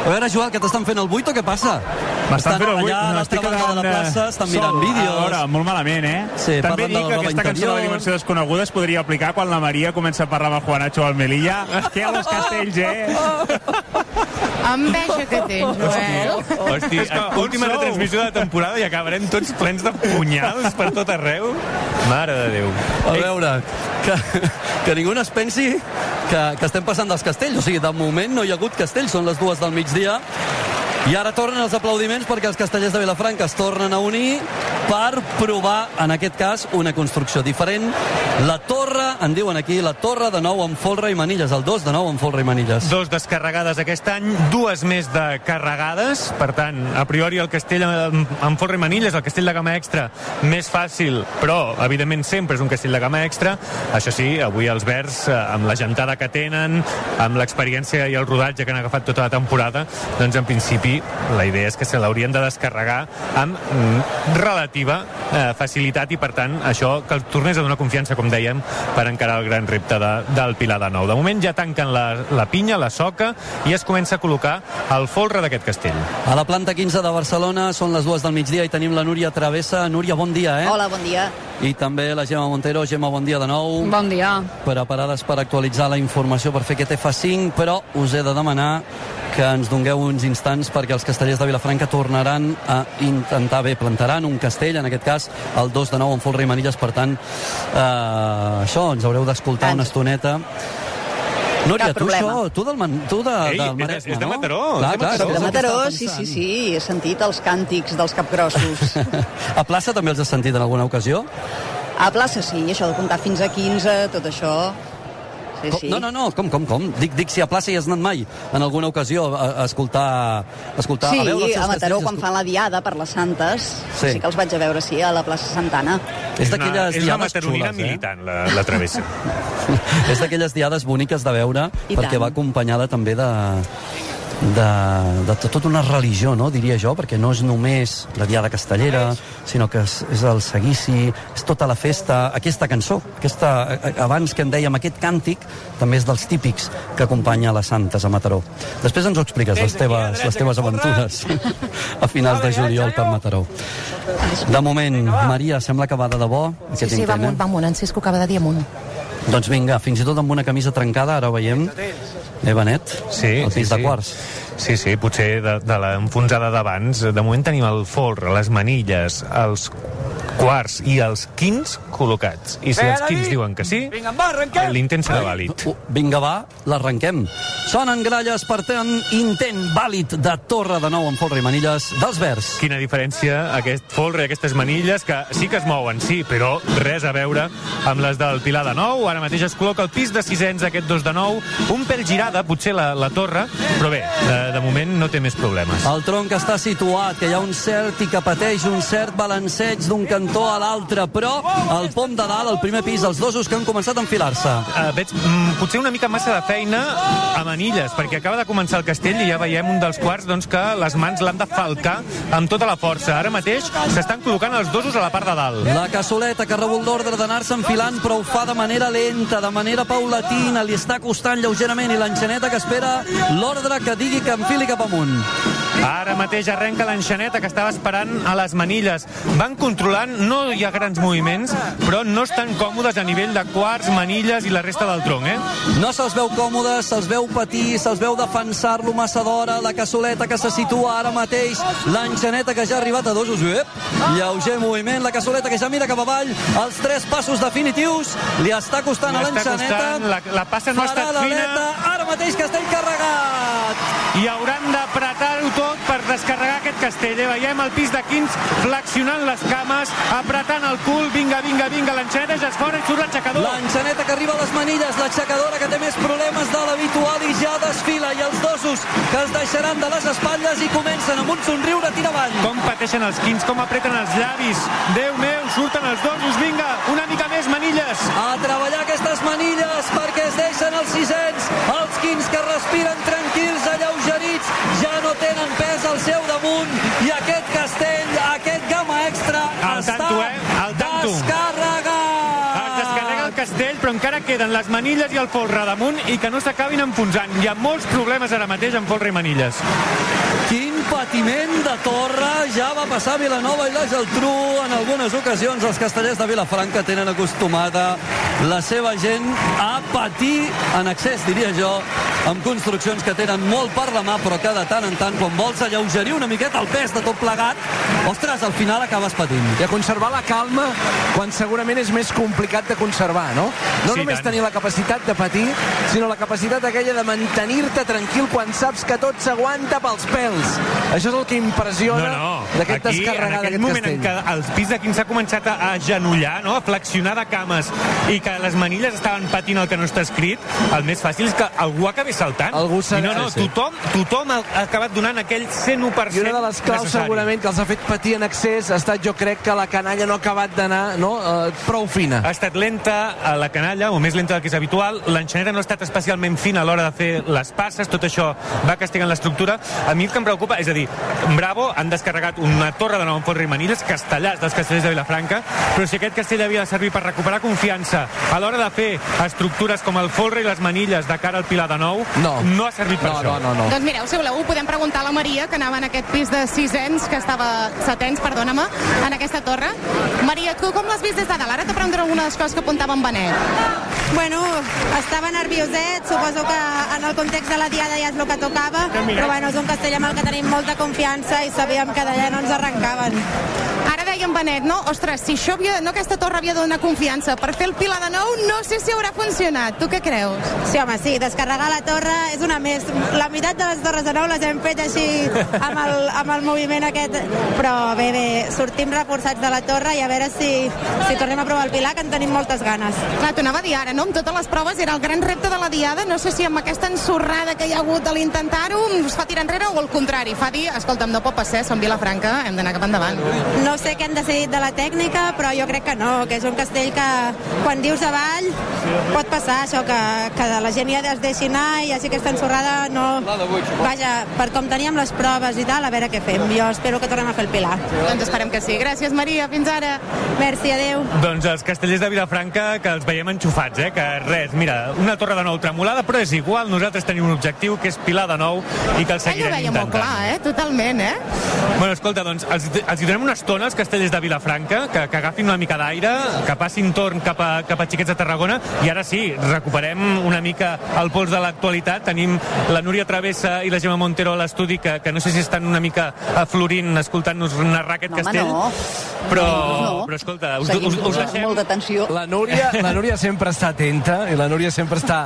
A veure, Joel, que t'estan fent el buit o què passa? M'estan fent buit, allà a m'estic l'altra banda de la quedant, eh, plaça, estan mirant sol. vídeos. A veure, molt malament, eh? Sí, També dic la que aquesta cançó de la dimensió desconeguda es podria aplicar quan la Maria comença a parlar amb el Juanacho al Melilla. Que a los castells, eh? Enveja que tens, Joel. Hosti, on última sou? retransmissió de temporada i acabarem tots plens de punyals per tot arreu. Mare de Déu. A veure, que, que ningú no es pensi que, que estem passant dels castells. O sigui, de moment no hi ha hagut castells, són les dues del migdia. I ara tornen els aplaudiments perquè els castellers de Vilafranca es tornen a unir per provar, en aquest cas, una construcció diferent. La torre, en diuen aquí, la torre de nou amb folre i manilles, el 2 de nou amb folre i manilles. Dos descarregades aquest any, dues més de carregades, per tant, a priori el castell amb, amb folre i manilles, el castell de gamma extra, més fàcil, però evidentment sempre és un castell de gamma extra. Això sí, avui els verds, eh, amb la gentada que tenen, amb l'experiència i el rodatge que han agafat tota la temporada, doncs en principi la idea és que se l'haurien de descarregar amb mm, relativa eh, facilitat i per tant això que els tornés a donar confiança, com dèiem, per encarar el gran repte de, del Pilar de Nou. De moment ja tanquen la, la pinya, la soca, i es comença a col·locar el folre d'aquest castell. A la planta 15 de Barcelona són les dues del migdia i tenim la Núria Travessa. Núria, bon dia, eh? Hola, bon dia. I també la Gemma Montero. Gemma, bon dia de nou. Bon dia. preparades per actualitzar la informació per fer aquest F5, però us he de demanar que ens dongueu uns instants perquè els castellers de Vilafranca tornaran a intentar, bé, plantaran un castell, en aquest cas el 2 de nou amb folre i manilles, per tant, eh, això, ens haureu d'escoltar una estoneta. Núria, Cap tu problema. això, tu del, man, tu de, Ei, del és de- Maresme, és de no? Mataró, Clar, és de clar, Mataró. és De el que Mataró, sí, sí, sí, he sentit els càntics dels capgrossos. A plaça també els has sentit en alguna ocasió? A plaça sí, això de comptar fins a 15, tot això. Sí, Com, sí. no, no, no, com, com, com? Dic, dic si a plaça hi has anat mai en alguna ocasió a, a escoltar, a escoltar, Sí, a veure els seus a Mataró, castells, quan fan la diada per les Santes, Sí. sí. que els vaig a veure, sí, a la plaça Santana. És una, d'aquelles és una diades mataronina xules, eh? militant, la, la travessa. És d'aquelles diades boniques de veure, I perquè tant. va acompanyada també de, de, de tota una religió, no, diria jo, perquè no és només la diada castellera, sinó que és, és el seguici, és tota la festa, aquesta cançó, aquesta, abans que en dèiem aquest càntic, també és dels típics que acompanya les Santes a Mataró. Després ens ho expliques, les teves, les teves aventures a finals de juliol per Mataró. De moment, Maria, sembla que va de debò, Sí, sí, va intent, eh? amunt, va amunt. En Cisco acaba de dir amunt. Doncs vinga, fins i tot amb una camisa trencada, ara ho veiem. Eh, Benet? Sí, El pis sí, de quarts. Sí, sí, potser de, de l'enfonsada d'abans. De moment tenim el folre, les manilles, els quarts i els quins col·locats. I si els quins diuen que sí, l'intent serà vàlid. Uh, vinga, va, l'arrenquem. Sonen gralles per tant intent vàlid de torre de nou amb folre i manilles dels verds. Quina diferència aquest folre i aquestes manilles que sí que es mouen, sí, però res a veure amb les del Pilar de Nou. Ara mateix es col·loca el pis de sisens aquest 2 de nou. Un pèl girada, potser la, la torre, però bé, de, de moment no té més problemes. El tronc està situat, que hi ha un cert i que pateix un cert balanceig d'un cantó a l'altre, però el pom de dalt, el primer pis, els dosos que han començat a enfilar-se. Uh, veig mm, potser una mica massa de feina a manilles, perquè acaba de començar el castell i ja veiem un dels quarts doncs, que les mans l'han de falcar amb tota la força. Ara mateix s'estan col·locant els dosos a la part de dalt. La cassoleta que ha rebut l'ordre d'anar-se enfilant, però ho fa de manera lenta, de manera paulatina, li està costant lleugerament, i l'enxaneta que espera l'ordre que digui que enfili cap amunt. Ara mateix arrenca l'enxaneta que estava esperant a les manilles. Van controlant, no hi ha grans moviments, però no estan còmodes a nivell de quarts, manilles i la resta del tronc, eh? No se'ls veu còmodes, se'ls veu patir, se'ls veu defensar-lo massa d'hora, la cassoleta que se situa ara mateix, l'enxaneta que ja ha arribat a dos us ep, lleuger moviment, la cassoleta que ja mira cap avall, els tres passos definitius, li està costant Li a l'enxaneta. la- la passa no ha estat fina. ara mateix castell carregat. i hauran per descarregar aquest castell. Eh? Veiem el pis de Quins flexionant les cames, apretant el cul, vinga, vinga, vinga, l'enxaneta ja és fora i surt l'aixecador. L'enxaneta que arriba a les manilles, l'aixecadora que té més problemes de l'habitual i ja desfila, i els dosos que es deixaran de les espatlles i comencen amb un somriure a tirar avall. Com pateixen els Quins, com apreten els llavis. Déu meu, surten els dosos, vinga, una mica més, manilles. a treballar aquestes manilles perquè es deixen els sisens, els quins que respiren tranquils, alleugerits, tenen pes al seu damunt i aquest castell, aquest gamma extra Al està tanto, eh? Queden les manilles i el folre damunt i que no s'acabin enfonsant. Hi ha molts problemes ara mateix amb folre i manilles. Quin patiment de torre ja va passar a Vilanova i la Geltrú en algunes ocasions els castellers de Vilafranca tenen acostumada la seva gent a patir en excés, diria jo amb construccions que tenen molt per la mà però que de tant en tant quan vols alleugerir una miqueta el pes de tot plegat ostres, al final acabes patint I a conservar la calma quan segurament és més complicat de conservar, no? No Sí, només tant. tenir la capacitat de patir, sinó la capacitat aquella de mantenir-te tranquil quan saps que tot s'aguanta pels pèls. Això és el que impressiona No, no. d'aquest Aquí, descarregar aquest d'aquest moment castell. en què el pis d'aquí s'ha començat a agenollar, no? a flexionar de cames, i que les manilles estaven patint el que no està escrit, el més fàcil és que algú acabi saltant. Algú I no, no, sí, tothom, tothom ha acabat donant aquell 101% I una de les claus necessari. segurament que els ha fet patir en excés ha estat jo crec que la canalla no ha acabat d'anar no, eh, prou fina. Ha estat lenta a la canalla, o més lenta del que és habitual. L'enxanera no ha estat especialment fina a l'hora de fer les passes. Tot això va castigant l'estructura. A mi el que em preocupa, és a dir, Bravo han descarregat una torre de nou en i manilles, castellars dels castellers de Vilafranca, però si aquest castell havia de servir per recuperar confiança a l'hora de fer estructures com el folre i les manilles de cara al Pilar de Nou, No. no ha servit per No, això. no, no, no. Doncs mireu, si voleu, podem preguntar a la Maria, que anava en aquest pis de sisens, que estava setens, perdona-me, en aquesta torre. Maria, tu com l'has vist des de dalt? Ara t'aprendré alguna de les coses que apuntava en Benet. Bueno, estava nervioset, suposo que en el context de la diada ja és el que tocava, però bueno, és un castell amb el que tenim molta confiança i sabíem que d'allà no ens arrencaven. Ara deia en Benet, no? Ostres, si això havia, no aquesta torre havia de donar confiança per fer el Pilar de Nou, no sé si haurà funcionat. Tu què creus? Sí, home, sí, descarregar la torre és una més. La meitat de les torres de nou les hem fet així amb el, amb el moviment aquest, però bé, bé, sortim reforçats de la torre i a veure si, si tornem a provar el Pilar, que en tenim moltes ganes. Clar, t'ho anava a dir ara, no? Amb totes les proves era el gran repte de la diada. No sé si amb aquesta ensorrada que hi ha hagut a l'intentar-ho us fa tirar enrere o al contrari, fa dir, escolta'm, no pot passar, som Vilafranca, hem d'anar cap endavant. No sé què han decidit de la tècnica, però jo crec que no, que és un castell que quan dius avall pot passar això, que, que la gent ja es deixi anar i així aquesta ensorrada no... Vaja, per com teníem les proves i tal, a veure què fem. Jo espero que tornem a fer el Pilar. Doncs esperem que sí. Gràcies, Maria. Fins ara. Merci, adeu. Doncs els castellers de Vilafranca, que els veiem enxufats, eh? Que res, mira, una torre de nou tremolada, però és igual, nosaltres tenim un objectiu, que és Pilar de nou, i que el Ell ho seguirem veia intentant. molt clar, eh? Totalment, eh? Bueno, escolta, doncs, els, els hi donem una estona als castellers de Vilafranca, que, que agafin una mica d'aire, que passin torn cap a, cap a Xiquets de Tarragona, i ara sí, recuperem una mica el pols de l'actualitat. Tenim la Núria Travessa i la Gemma Montero a l'estudi, que, que no sé si estan una mica aflorint escoltant-nos narrar aquest No, home, castell. no. Però, No. però escolta, us, Seguim us, us amb deixem... molta atenció. La Núria, la Núria sempre està atenta i la Núria sempre està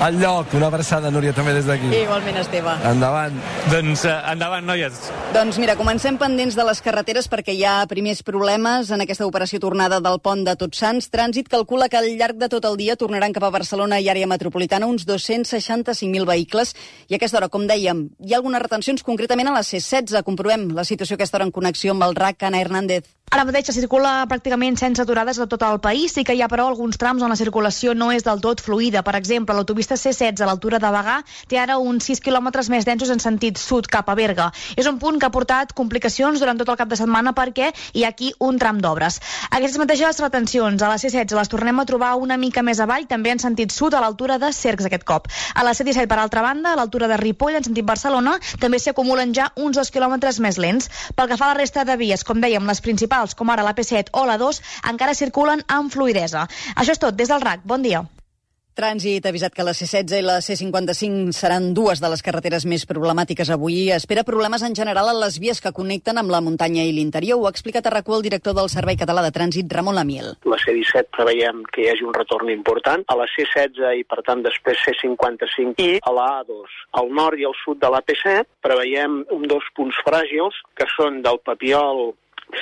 al lloc. Una abraçada, Núria, també des d'aquí. Igualment, Esteve. Endavant. Doncs eh, endavant, noies. Doncs mira, comencem pendents de les carreteres perquè hi ha primers problemes en aquesta operació tornada del pont de Tots Sants. Trànsit calcula que al llarg de tot el dia tornaran cap a Barcelona i àrea metropolitana uns 265.000 vehicles i a aquesta hora, com dèiem, hi ha algunes retencions concretament a la C16. Comprovem la situació a aquesta hora en connexió amb el RAC, Ana Hernández. Ara mateix se circula pràcticament sense aturades a tot el país. Sí que hi ha, però, alguns trams on la circulació no és del tot fluida. Per exemple, l'autopista C16 a l'altura de Bagà té ara uns 6 quilòmetres més densos en sentit sud cap a Berga. És un punt que ha portat complicacions durant tot el cap de setmana perquè hi ha aquí un tram d'obres. Aquestes mateixes retencions a la C16 les tornem a trobar una mica més avall, també en sentit sud, a l'altura de Cercs aquest cop. A la C17, per altra banda, a l'altura de Ripoll, en sentit Barcelona, també s'hi acumulen ja uns dos quilòmetres més lents. Pel que fa a la resta de vies, com dèiem, les principals, com ara la P7 o la 2, encara circulen amb fluidesa. Això és tot, des del RAC. Bon dia. Trànsit ha avisat que la C16 i la C55 seran dues de les carreteres més problemàtiques avui. Espera problemes en general a les vies que connecten amb la muntanya i l'interior. Ho ha explicat a RAC1 el director del Servei Català de Trànsit, Ramon Lamiel. La C-17 preveiem que hi hagi un retorn important, a la C-16 i, per tant, després C-55 i a la A2. Al nord i al sud de la P-7 preveiem un dos punts fràgils, que són del Papiol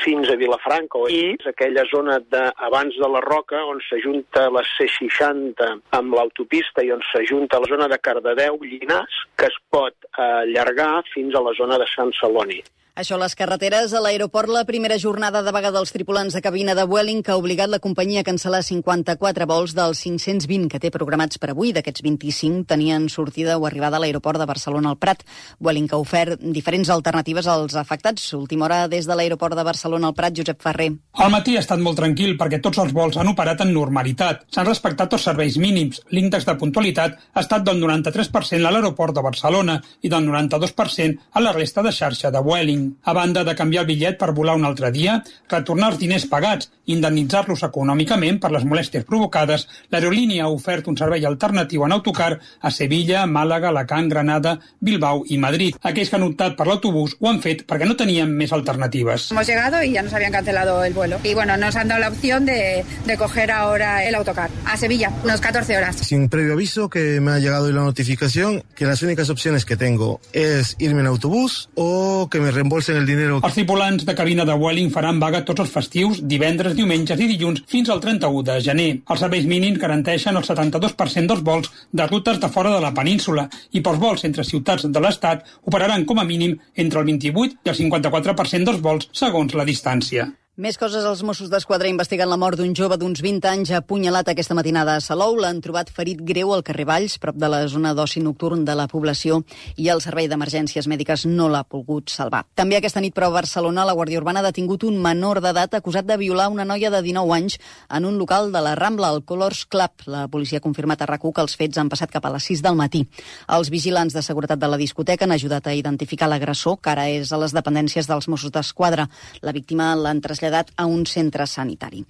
fins a Vilafranca i aquella zona de, abans de la Roca on s'ajunta la C60 amb l'autopista i on s'ajunta la zona de Cardedeu, Llinars, que es pot allargar fins a la zona de Sant Celoni. Això a les carreteres. A l'aeroport, la primera jornada de vaga dels tripulants de cabina de Vueling que ha obligat la companyia a cancel·lar 54 vols dels 520 que té programats per avui. D'aquests 25 tenien sortida o arribada a l'aeroport de Barcelona al Prat. Vueling que ha ofert diferents alternatives als afectats. Última hora des de l'aeroport de Barcelona al Prat, Josep Ferrer. El matí ha estat molt tranquil perquè tots els vols han operat en normalitat. S'han respectat els serveis mínims. L'índex de puntualitat ha estat del 93% a l'aeroport de Barcelona i del 92% a la resta de xarxa de Vueling. A banda de canviar el bitllet per volar un altre dia, retornar els diners pagats i indemnitzar-los econòmicament per les molèsties provocades, l'aerolínia ha ofert un servei alternatiu en autocar a Sevilla, Màlaga, Alacant, Granada, Bilbao i Madrid. Aquells que han optat per l'autobús ho han fet perquè no tenien més alternatives. Hemos llegado y ya nos habían cancelado el vuelo. Y bueno, nos han dado la opción de, de coger ahora el autocar a Sevilla, unos 14 horas. Sin previo aviso que me ha llegado la notificación que las únicas opciones que tengo es irme en autobús o que me reembolsen el dinero. Els tripulants de cabina de Vueling faran vaga tots els festius, divendres, diumenges i dilluns fins al 31 de gener. Els serveis mínims garanteixen el 72% dels vols de rutes de fora de la península i pels vols entre ciutats de l'Estat operaran com a mínim entre el 28 i el 54% dels vols segons la distància. Més coses, els Mossos d'Esquadra investiguen la mort d'un jove d'uns 20 anys apunyalat aquesta matinada a Salou. L'han trobat ferit greu al carrer Valls, prop de la zona d'oci nocturn de la població, i el Servei d'Emergències Mèdiques no l'ha pogut salvar. També aquesta nit, però, a Barcelona, la Guàrdia Urbana ha detingut un menor d'edat acusat de violar una noia de 19 anys en un local de la Rambla, el Colors Club. La policia ha confirmat a rac que els fets han passat cap a les 6 del matí. Els vigilants de seguretat de la discoteca han ajudat a identificar l'agressor, que ara és a les dependències dels Mossos d'Esquadra. La víctima l'han traslladat traslladat a un centre sanitari.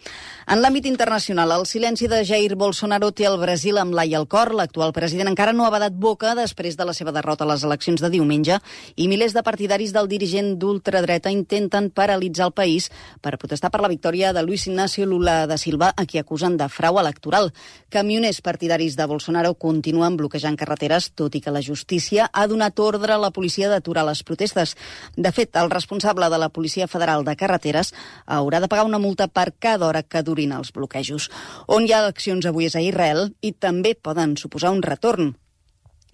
En l'àmbit internacional, el silenci de Jair Bolsonaro té el Brasil amb l'ai al cor. L'actual president encara no ha badat boca després de la seva derrota a les eleccions de diumenge i milers de partidaris del dirigent d'ultradreta intenten paralitzar el país per protestar per la victòria de Luis Ignacio Lula da Silva, a qui acusen de frau electoral. Camioners partidaris de Bolsonaro continuen bloquejant carreteres, tot i que la justícia ha donat ordre a la policia d'aturar les protestes. De fet, el responsable de la Policia Federal de Carreteres haurà de pagar una multa per cada hora que durin els bloquejos. On hi ha eleccions avui és a Israel i també poden suposar un retorn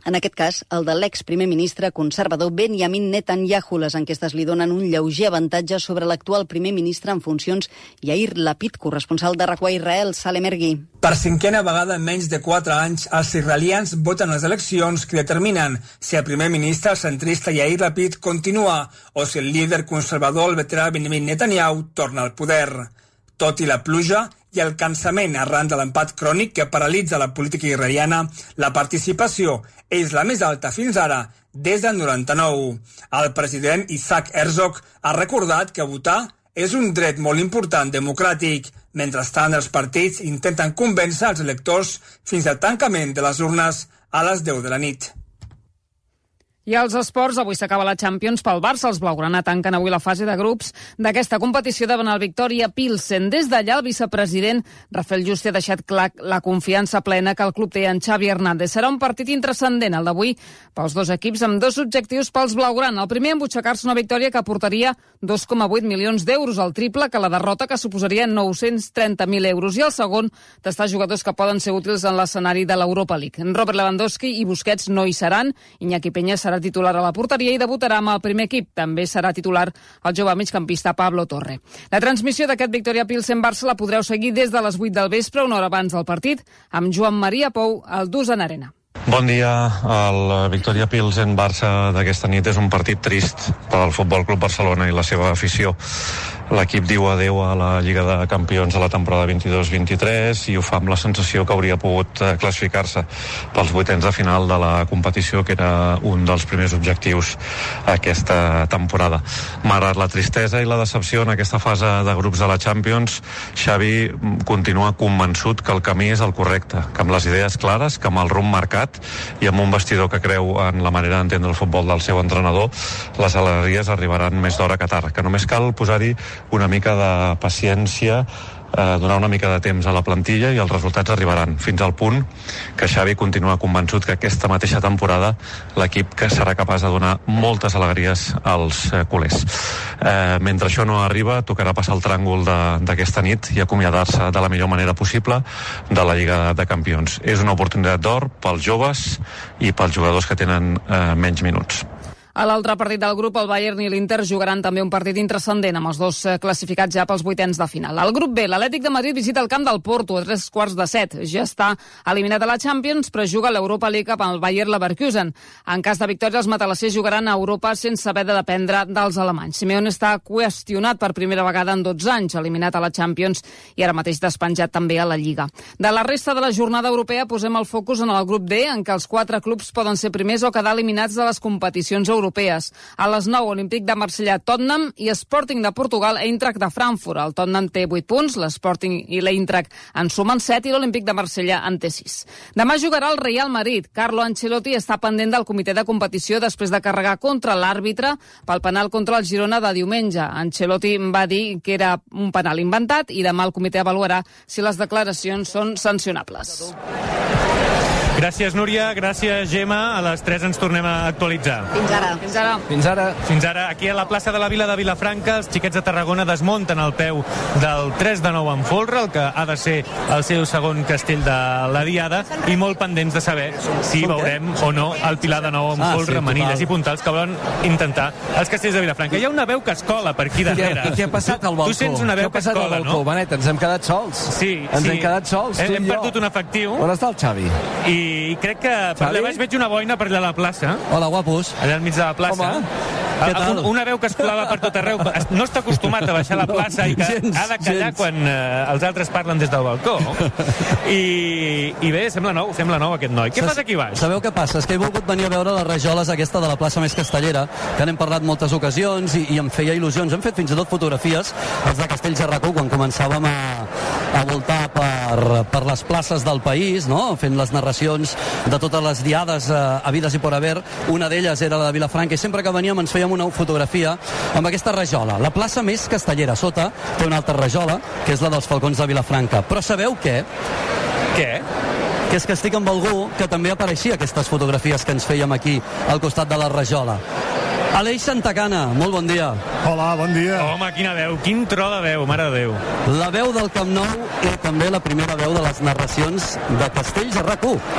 en aquest cas, el de l'ex-primer ministre conservador Benjamin Netanyahu. Les enquestes li donen un lleuger avantatge sobre l'actual primer ministre en funcions Yair Lapid, corresponsal de RACUA Israel, Salem Ergui. Per cinquena vegada en menys de 4 anys, els israelians voten les eleccions que determinen si el primer ministre centrista Yair Lapid continua o si el líder conservador, el veterà Benjamin Netanyahu, torna al poder. Tot i la pluja, i el cansament arran de l'empat crònic que paralitza la política israeliana, la participació és la més alta fins ara des del 99. El president Isaac Herzog ha recordat que votar és un dret molt important democràtic. Mentrestant, els partits intenten convèncer els electors fins al tancament de les urnes a les 10 de la nit. I als esports, avui s'acaba la Champions pel Barça. Els blaugrana tanquen avui la fase de grups d'aquesta competició davant el Victoria Pilsen. Des d'allà, el vicepresident Rafael Juste ha deixat clar la confiança plena que el club té en Xavi Hernández. Serà un partit intrascendent, el d'avui, pels dos equips, amb dos objectius pels blaugrana. El primer, embutxacar-se una victòria que aportaria 2,8 milions d'euros, al triple que la derrota que suposaria 930.000 euros. I el segon, tastar jugadors que poden ser útils en l'escenari de l'Europa League. Robert Lewandowski i Busquets no hi seran. Iñaki Peña serà serà titular a la porteria i debutarà amb el primer equip. També serà titular el jove migcampista Pablo Torre. La transmissió d'aquest Victoria Pilsen-Barça la podreu seguir des de les 8 del vespre, una hora abans del partit, amb Joan Maria Pou, al Dusan Arena. Bon dia. El Victoria Pilsen Barça d'aquesta nit és un partit trist per al Futbol Club Barcelona i la seva afició. L'equip diu adeu a la Lliga de Campions de la temporada 22-23 i ho fa amb la sensació que hauria pogut eh, classificar-se pels vuitens de final de la competició, que era un dels primers objectius aquesta temporada. Malgrat la tristesa i la decepció en aquesta fase de grups de la Champions, Xavi continua convençut que el camí és el correcte, que amb les idees clares, que amb el rumb marcat i amb un vestidor que creu en la manera d'entendre el futbol del seu entrenador, les alegries arribaran més d'hora que tard, que només cal posar-hi una mica de paciència eh, donar una mica de temps a la plantilla i els resultats arribaran fins al punt que Xavi continua convençut que aquesta mateixa temporada l'equip que serà capaç de donar moltes alegries als eh, culers. Eh, mentre això no arriba, tocarà passar el tràngol d'aquesta nit i acomiadar-se de la millor manera possible de la Lliga de Campions. És una oportunitat d'or pels joves i pels jugadors que tenen eh, menys minuts. A l'altre partit del grup, el Bayern i l'Inter jugaran també un partit intrascendent amb els dos eh, classificats ja pels vuitens de final. Al grup B, l'Atlètic de Madrid visita el camp del Porto a tres quarts de set. Ja està eliminat a la Champions, però juga a l'Europa League amb el Bayern Leverkusen. En cas de victòria, els matalassers jugaran a Europa sense haver de dependre dels alemanys. Simeone està qüestionat per primera vegada en 12 anys, eliminat a la Champions i ara mateix despenjat també a la Lliga. De la resta de la jornada europea posem el focus en el grup D, en què els quatre clubs poden ser primers o quedar eliminats de les competicions europees europees. A les 9, Olímpic de Marsella, Tottenham i Sporting de Portugal, Eintracht de Frankfurt. El Tottenham té 8 punts, l'Sporting i l'Eintracht en sumen 7 i l'Olímpic de Marsella en té 6. Demà jugarà el Real Madrid. Carlo Ancelotti està pendent del comitè de competició després de carregar contra l'àrbitre pel penal contra el Girona de diumenge. Ancelotti va dir que era un penal inventat i demà el comitè avaluarà si les declaracions són sancionables. Gràcies, Núria. Gràcies, Gemma. A les 3 ens tornem a actualitzar. Fins ara. Fins ara. Fins ara. Fins ara, aquí a la plaça de la Vila de Vilafranca, els xiquets de Tarragona desmunten el peu del 3 de 9 en folre, el que ha de ser el seu segon castell de la Diada, i molt pendents de saber si veurem o no el Pilar de 9 en Ah, folre, sí, manilles total. i puntals que volen intentar els castells de Vilafranca. Hi ha una veu que es cola per aquí darrere. Què, què ha passat al balcó? Tu sents una veu que es passat al cola, balcó, no? Benet? Ens hem quedat sols. Sí, Ens sí. hem quedat sols, tu Hem, i hem perdut un efectiu. On està el Xavi? I crec que per allà baix veig una boina per allà a la plaça. Hola, guapos. Allà al mig de la plaça. Home, què tal? un- Una veu que es colava per tot arreu. No està acostumat a baixar a la plaça i que gens, ha de callar gens. quan eh, els altres parlen des del balcó. I, I bé, sembla nou, sembla nou aquest noi. Què Saps- fas aquí baix? Sabeu què passa? És que he volgut venir a veure les rajoles aquesta de la plaça més castellera, que n'hem parlat moltes ocasions i, i em feia il·lusions. Hem fet fins i tot fotografies, els de Castells de Racó, quan començàvem a, a voltar per, per les places del país, no? fent les narracions de totes les diades eh, havides i por haver. Una d'elles era la de Vilafranca i sempre que veníem ens fèiem una fotografia amb aquesta rajola. La plaça més castellera sota té una altra rajola, que és la dels Falcons de Vilafranca. Però sabeu què? Què? que és que estic amb algú que també apareixia aquestes fotografies que ens fèiem aquí al costat de la rajola. Aleix Santacana, molt bon dia. Hola, bon dia. Home, quina veu, quin tro de veu, mare de Déu. La veu del Camp Nou i també la primera veu de les narracions de Castells a RAC1.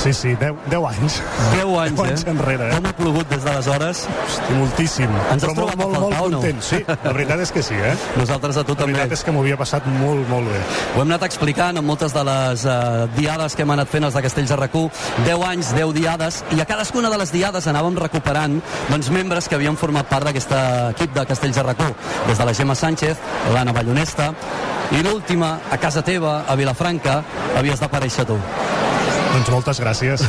Sí, sí, 10, 10 anys. 10 anys, 10 anys eh? enrere. Eh? Com ha plogut des d'aleshores? Hosti, moltíssim. Ens has molt, trobat molt, molt faltar o no? content. Sí, la veritat és que sí, eh? Nosaltres a tu La també. veritat és que m'ho havia passat molt, molt bé. Ho hem anat explicant en moltes de les uh, diades que hem anat fent els de Castells de RAC1. 10 anys, 10 diades, i a cadascuna de les diades anàvem recuperant doncs, membres que havien format part d'aquest equip de Castells de RAC1. Des de la Gemma Sánchez, l'Anna Ballonesta, i l'última, a casa teva, a Vilafranca, havies d'aparèixer tu. Doncs moltes gràcies.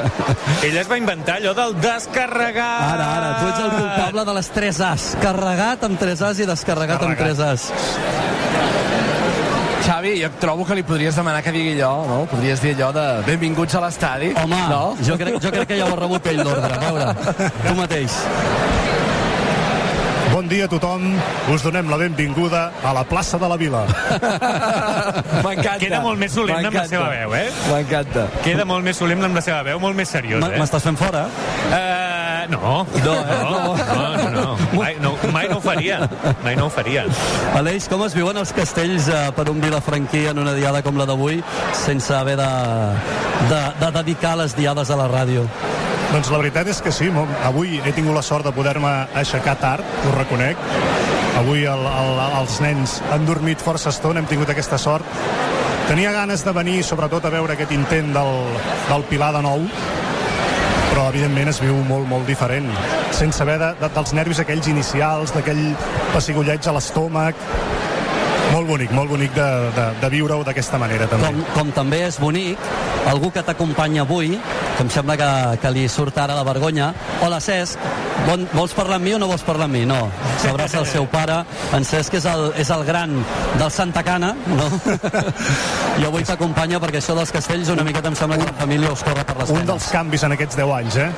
Ella es va inventar allò del descarregar. Ara, ara, tu ets el culpable de les 3 As. Carregat amb 3 As i descarregat amb 3 As. Xavi, jo trobo que li podries demanar que digui allò, no? Podries dir allò de benvinguts a l'estadi. Home, no? jo, crec, jo crec que ja ho ha rebut ell l'ordre. A veure, tu mateix. Bon dia a tothom. Us donem la benvinguda a la plaça de la Vila. M'encanta. Queda molt més solemne amb la seva veu, eh? M'encanta. Queda molt més solemne amb la seva veu, molt més seriós, eh? M'estàs fent fora? Uh, no. No, eh? No, no, no. no. Mai, no, mai no ho faria. Mai no ho faria. Aleix, com es viuen els castells eh, per un vilafranquí en una diada com la d'avui sense haver de, de, de dedicar les diades a la ràdio? Doncs la veritat és que sí, avui he tingut la sort de poder-me aixecar tard, ho reconec. Avui el, el, els nens han dormit força estona, hem tingut aquesta sort. Tenia ganes de venir, sobretot, a veure aquest intent del, del Pilar de nou, però evidentment es viu molt, molt diferent sense haver de, de, dels nervis aquells inicials d'aquell pessigolleig a l'estómac molt bonic, molt bonic de, de, de viure-ho d'aquesta manera també. Com, com també és bonic, algú que t'acompanya avui, que em sembla que, que li surt ara la vergonya. Hola, Cesc, bon, vols parlar amb mi o no vols parlar amb mi? No, s'abraça el seu pare. En Cesc és el, és el gran del Santa Cana, no? I avui t'acompanya perquè això dels castells una miqueta em sembla que la família us corre per les un penes. dels canvis en aquests 10 anys, eh?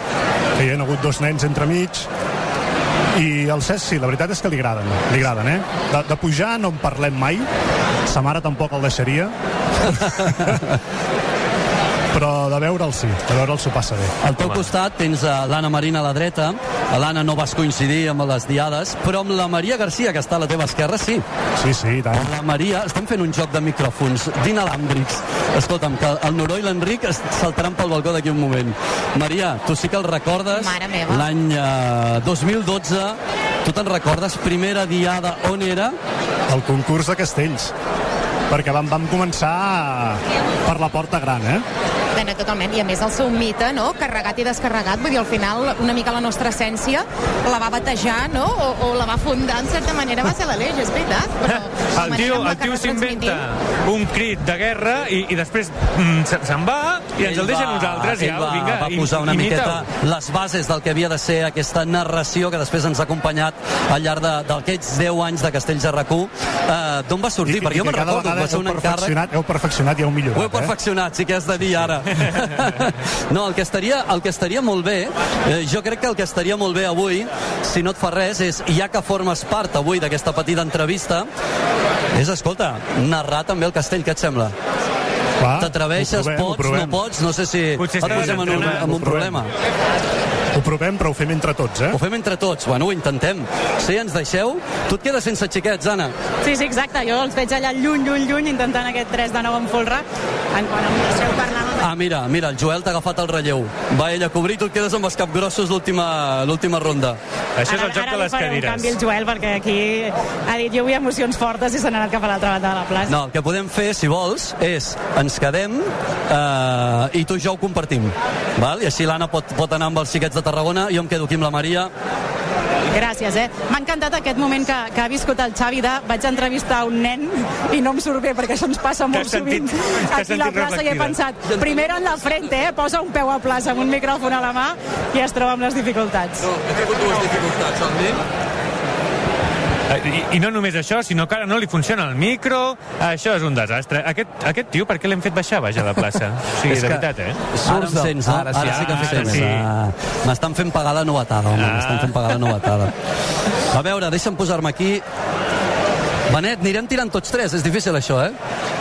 Que hi ha hagut dos nens entremig, i el Cesc, sí, la veritat és que li agraden, li agraden, eh? De, de pujar no en parlem mai, sa mare tampoc el deixaria, però de veure'l sí, de veure'l s'ho passa bé. Al teu costat tens uh, l'Anna Marina a la dreta. L'Anna no vas coincidir amb les diades, però amb la Maria Garcia, que està a la teva esquerra, sí. Sí, sí, i tant. Amb la Maria, estem fent un joc de micròfons d'inalàmbrics. Escolta'm, que el Noró i l'Enric es saltaran pel balcó d'aquí un moment. Maria, tu sí que el recordes. L'any uh, 2012, tu te'n recordes? Primera diada, on era? El concurs de castells perquè vam, vam començar per la porta gran, eh? Dena, totalment, i a més el seu mite, no?, carregat i descarregat, vull dir, al final una mica la nostra essència la va batejar, no?, o, o la va fundar, en certa manera, va ser l'Aleix, és veritat, però la El tio, el tio s'inventa un crit de guerra i, i després mm, se- se'n va i ens el deixa a nosaltres. Ja, va, vinga, va posar una miqueta les bases del que havia de ser aquesta narració que després ens ha acompanyat al llarg de- d'aquests 10 anys de Castells de RAC1. Uh, D'on va sortir? Perquè jo me'n recordo, va ser un encàrrec... perfeccionat, heu perfeccionat i heu millorat, Ho heu perfeccionat, sí que has de dir ara. No, el que estaria, el que estaria molt bé, eh, jo crec que el que estaria molt bé avui, si no et fa res, és, ja que formes part avui d'aquesta petita entrevista, és, escolta, narrar també el castell, què et sembla? T'atreveixes, pots, no pots, no sé si Potser et posem en un, en un problema. Ho provem, però ho fem entre tots, eh? Ho fem entre tots. Bueno, ho intentem. Si ens deixeu, tu et quedes sense xiquets, Anna. Sí, sí, exacte. Jo els veig allà lluny, lluny, lluny, intentant aquest 3 de 9 en folre. En quan em deixeu parlar... Ah, mira, mira, el Joel t'ha agafat el relleu. Va ell a cobrir, tu et quedes amb els capgrossos l'última l'última ronda. Això ara, ara li faré un canvi al Joel, perquè aquí ha dit jo vull emocions fortes i se n'ha anat cap a l'altra banda de la plaça. No, el que podem fer, si vols, és ens quedem eh, i tu i jo ho compartim. Val? I així l'Anna pot, pot anar amb els xiquets de Tarragona i jo em quedo aquí amb la Maria. Gràcies, eh? M'ha encantat aquest moment que, que ha viscut el Xavi de vaig entrevistar un nen i no em surt bé, perquè això ens passa molt sentit- sovint aquí a la sentit plaça i he reflectida. pensat, primero en la frente, eh? Posa un peu a plaça amb un micròfon a la mà i es troba amb les dificultats. No, he tingut dues dificultats, Eh, I, I no només això, sinó que ara no li funciona el micro. Això és un desastre. Aquest, aquest tio, per què l'hem fet baixar, baix a la plaça? O sigui, És de veritat, eh? Ara em sents, no? Ara sí, ara sí que em ara sents. sí. Ah, M'estan fent pagar la novetada, home, Ah. m'estan fent pagar la novetada. A veure, deixa'm posar-me aquí. Benet, anirem tirant tots tres, és difícil això, eh?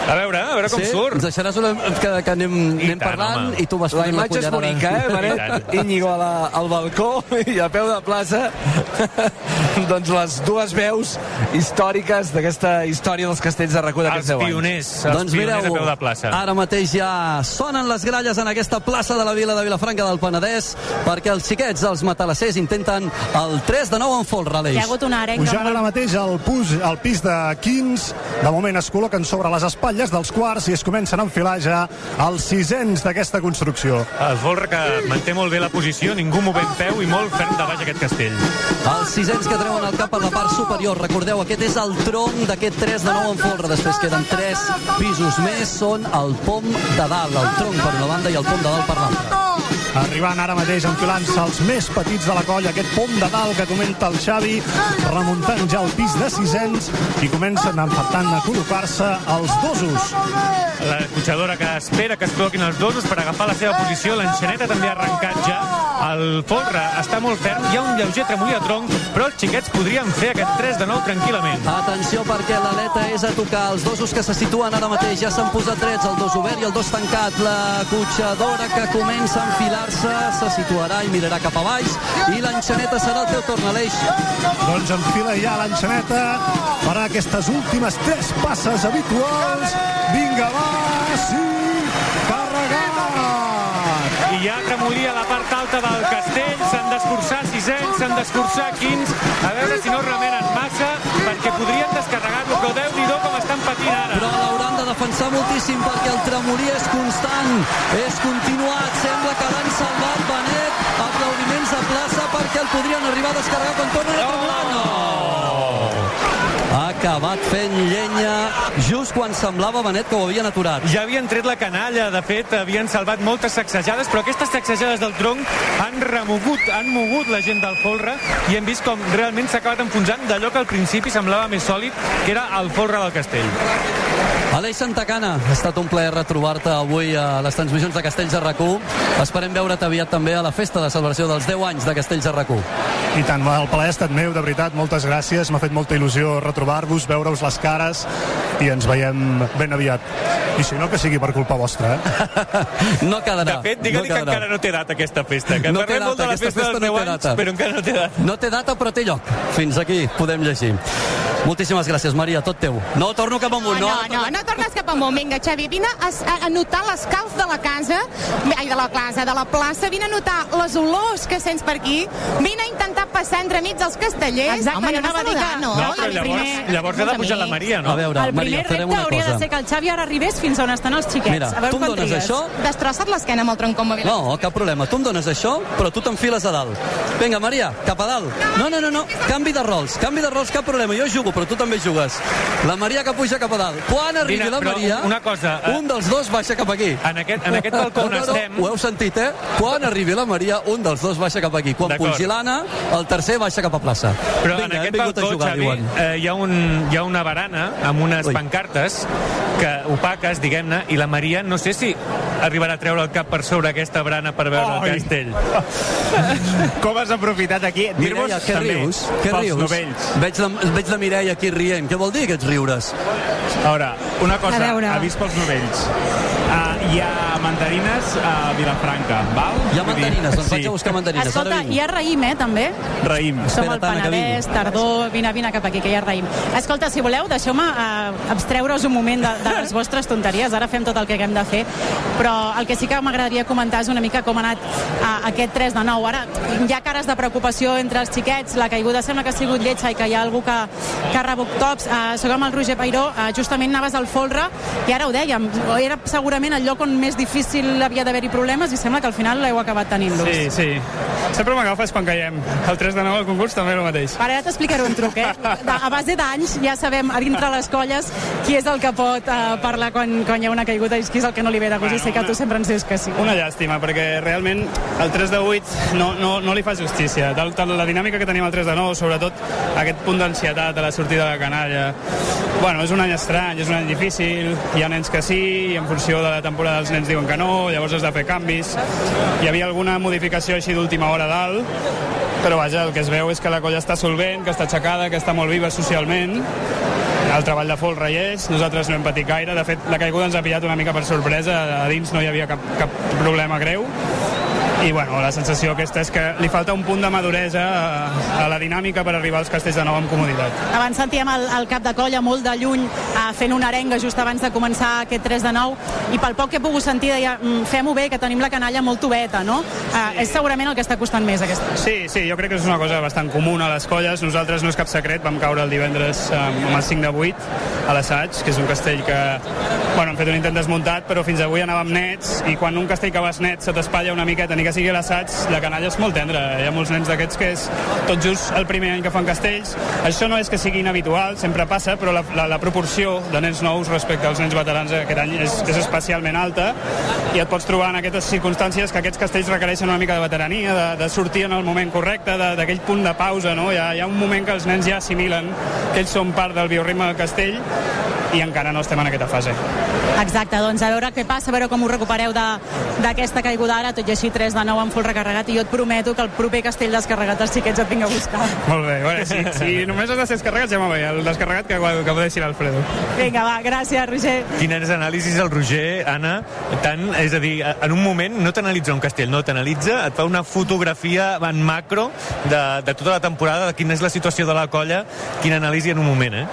A veure, a veure com sí? surt. Ens deixaràs una, que, que anem, anem tant, parlant home. i tu vas La imatge és bonica, eh, Benet? Íñigo a la, al balcó i a peu de plaça doncs les dues veus històriques d'aquesta història dels castells de recull d'aquests 10 anys. pioners, els doncs pioners mireu, a peu de plaça. ara mateix ja sonen les gralles en aquesta plaça de la vila de Vilafranca del Penedès perquè els xiquets dels matalassers intenten el 3 de 9 en folre, Aleix. Hi ha hagut una arenga Pujant ara mateix al, pus, al pis de Quins, de moment es col·loquen sobre les espatlles dels quarts i es comencen a enfilar ja els sisens d'aquesta construcció. El folre que manté molt bé la posició, ningú movent peu i molt ferm de baix aquest castell. Els sisens que treuen el cap per la part superior. Recordeu, aquest és el tronc d'aquest 3 de 9 en folre. Després queden 3 pisos més. Són el pom de dalt, el tronc per una banda i el pom de dalt per l'altra. Arribant ara mateix enfilant-se els més petits de la colla, aquest pom de dalt que comenta el Xavi, remuntant ja el pis de sisens i comencen a per a col·locar-se els dosos. La cotxadora que espera que es col·loquin els dosos per agafar la seva posició. L'enxaneta també ha arrencat ja. El folre està molt ferm, hi ha un lleuger tremolí a tronc, però els xiquets podrien fer aquest 3 de 9 tranquil·lament. Atenció perquè l'aleta és a tocar. Els dosos que se situen ara mateix ja s'han posat drets, el dos obert i el dos tancat. La cotxadora que comença a enfilar-se se situarà i mirarà cap a baix i l'enxaneta serà el teu torn, Aleix. Doncs enfila ja l'enxaneta, farà aquestes últimes tres passes habituals. Vinga, va, sí, carregat! I hi ha tremolí a la part alta del castell, s'han d'escurçar sisens, s'han d'escurçar quins, a veure si no remenen massa, perquè podrien descarregar-lo, però déu-n'hi-do com estan patint ara. Però l'hauran de defensar moltíssim perquè el tremolí és constant, és continuat, sembla que l'han salvat Benet, aplaudiments a plaça perquè el podrien arribar a descarregar quan tornen a tremolar. No! Ha acabat fent llenya just quan semblava Benet que ho havien aturat. Ja havien tret la canalla, de fet, havien salvat moltes sacsejades, però aquestes sacsejades del tronc han remogut, han mogut la gent del folre i hem vist com realment s'ha acabat enfonsant d'allò que al principi semblava més sòlid, que era el folre del castell. Aleix Santacana, ha estat un plaer retrobar-te avui a les transmissions de Castells de RAC1. Esperem veure't aviat també a la festa de celebració dels 10 anys de Castells de RAC1. I tant, el plaer ha estat meu, de veritat, moltes gràcies. M'ha fet molta il·lusió retrobar-vos, veure-us les cares i ens veiem ben aviat. I si no, que sigui per culpa vostra, eh? No quedarà. De fet, digue-li no que encara no té data aquesta festa. Que No té parlem molt data, de la aquesta festa, festa dels no 10 té anys, data. però encara no té data. No té data, però té lloc. Fins aquí podem llegir. Moltíssimes gràcies, Maria, tot teu. No, torno cap amunt, no? No, no, no tornes cap amunt. Vinga, Xavi, vine a, a, a notar l'escalf de la casa, ai, de la casa, de la plaça, vine a notar les olors que sents per aquí, vine a intentar passar entre mig els castellers. Exacte, Home, a anava a dir que- no? No, però el llavors, primer- llavors ha de pujar la Maria, no? A veure, El Maria, primer repte una hauria cosa. de ser que el Xavi ara arribés fins on estan els xiquets. Mira, a veure tu em dones trigues. això? Destrossa't l'esquena amb el tronc com No, cap problema. Tu em dones això, però tu t'enfiles a dalt. Vinga, Maria, cap a dalt. No, no, no, no. Canvi de rols. Canvi de rols, cap problema. Jo jugo, però tu també jugues. La Maria que puja cap a dalt. Quan arribi Vine, la Maria, una cosa, eh, un dels dos baixa cap aquí. En aquest, en aquest balcó on no, no, estem... Ho heu sentit, eh? Quan arribi la Maria, un dels dos baixa cap aquí. Quan pugi l'Anna, el tercer baixa cap a plaça. Però Vinga, en aquest balcó, jugar, Xavi, diuen. eh, hi, ha un, hi ha una barana amb unes Ui. pancartes que opaques, diguem-ne, i la Maria no sé si arribarà a treure el cap per sobre aquesta barana per veure Oi. el castell. Com has aprofitat aquí? Dir-vos Mireia, què també rius? Què rius? novells. Veig la, veig la Mireia aquí rient. Què vol dir aquests riures? A veure, una cosa, A veure. avís pels novells. Uh, hi ha mandarines a Vilafranca, val? Hi ha mandarines, doncs sí. vaig a buscar mandarines. Escolta, hi ha raïm, eh, també? Raïm. Som Espera, al Penedès, tardor, vine, vine cap aquí, que hi ha raïm. Escolta, si voleu, deixeu-me uh, abstreure-us un moment de, de les vostres tonteries. Ara fem tot el que haguem de fer. Però el que sí que m'agradaria comentar és una mica com ha anat uh, aquest 3 de 9. Ara hi ha cares de preocupació entre els xiquets, la caiguda sembla que ha sigut lletja i que hi ha algú que, que ha rebut tops. Uh, soc amb el Roger Pairó, uh, justament anaves al folre i ara ho dèiem, era segurament el lloc on més difícil havia d'haver-hi problemes i sembla que al final l'heu acabat tenint-los. Sí, sí. Sempre m'agafes quan caiem. El 3 de 9 al concurs també el mateix. Ara ja t'explicaré un truc, eh? A base d'anys ja sabem a dintre les colles qui és el que pot uh, parlar quan, quan hi ha una caiguda i qui és el que no li ve de gust i sé que tu sempre ens dius que sí. Una llàstima, perquè realment el 3 de 8 no, no, no li fa justícia. Tal, tal, la dinàmica que tenim al 3 de 9, sobretot aquest punt d'ansietat a la sortida de la canalla. Bueno, és un any estrany, és un any difícil, hi ha nens que sí, i en funció de la temporada els nens diuen que no, llavors has de fer canvis. Hi havia alguna modificació així d'última hora dalt, però vaja, el que es veu és que la colla està solvent, que està aixecada, que està molt viva socialment, el treball de folre hi és, nosaltres no hem patit gaire, de fet la caiguda ens ha pillat una mica per sorpresa, a dins no hi havia cap, cap problema greu, i bueno, la sensació aquesta és que li falta un punt de maduresa a, a la dinàmica per arribar als castells de nou amb comoditat. Abans sentíem el, el cap de colla molt de lluny uh, fent una arenga just abans de començar aquest 3 de 9 i pel poc que he pogut sentir deia "Mm, fem-ho bé, que tenim la canalla molt tubeta, no? Uh, és segurament el que està costant més aquesta. Sí, sí, jo crec que és una cosa bastant comuna a les colles. Nosaltres no és cap secret, vam caure el divendres eh, amb el 5 de 8 a l'assaig, que és un castell que bueno, hem fet un intent desmuntat, però fins avui anàvem nets i quan un castell que vas net se t'espatlla una miqueta, ni que sigui a l'assaig, la canalla és molt tendra. Hi ha molts nens d'aquests que és tot just el primer any que fan castells. Això no és que sigui inhabitual, sempre passa, però la, la, la proporció de nens nous respecte als nens veterans aquest any és, és especialment alta i et pots trobar en aquestes circumstàncies que aquests castells requereixen una mica de veterania, de, de sortir en el moment correcte, d'aquell punt de pausa, no? Hi ha, hi ha un moment que els nens ja assimilen que ells són part del bioritme del castell i encara no estem en aquesta fase. Exacte, doncs a veure què passa, a veure com us recupereu de- d'aquesta caiguda ara, tot i així 3 de 9 amb full recarregat i jo et prometo que el proper castell descarregat els xiquets et vinc a buscar. Molt bé, veure, si, si només has de ser descarregat ja m'ho el descarregat que, que ho deixi l'Alfredo. Vinga, va, gràcies, Roger. Quines anàlisis el Roger, Anna, tant, és a dir, en un moment no t'analitza un castell, no, t'analitza, et fa una fotografia en macro de, de tota la temporada, de quina és la situació de la colla, quina anàlisi en un moment, eh?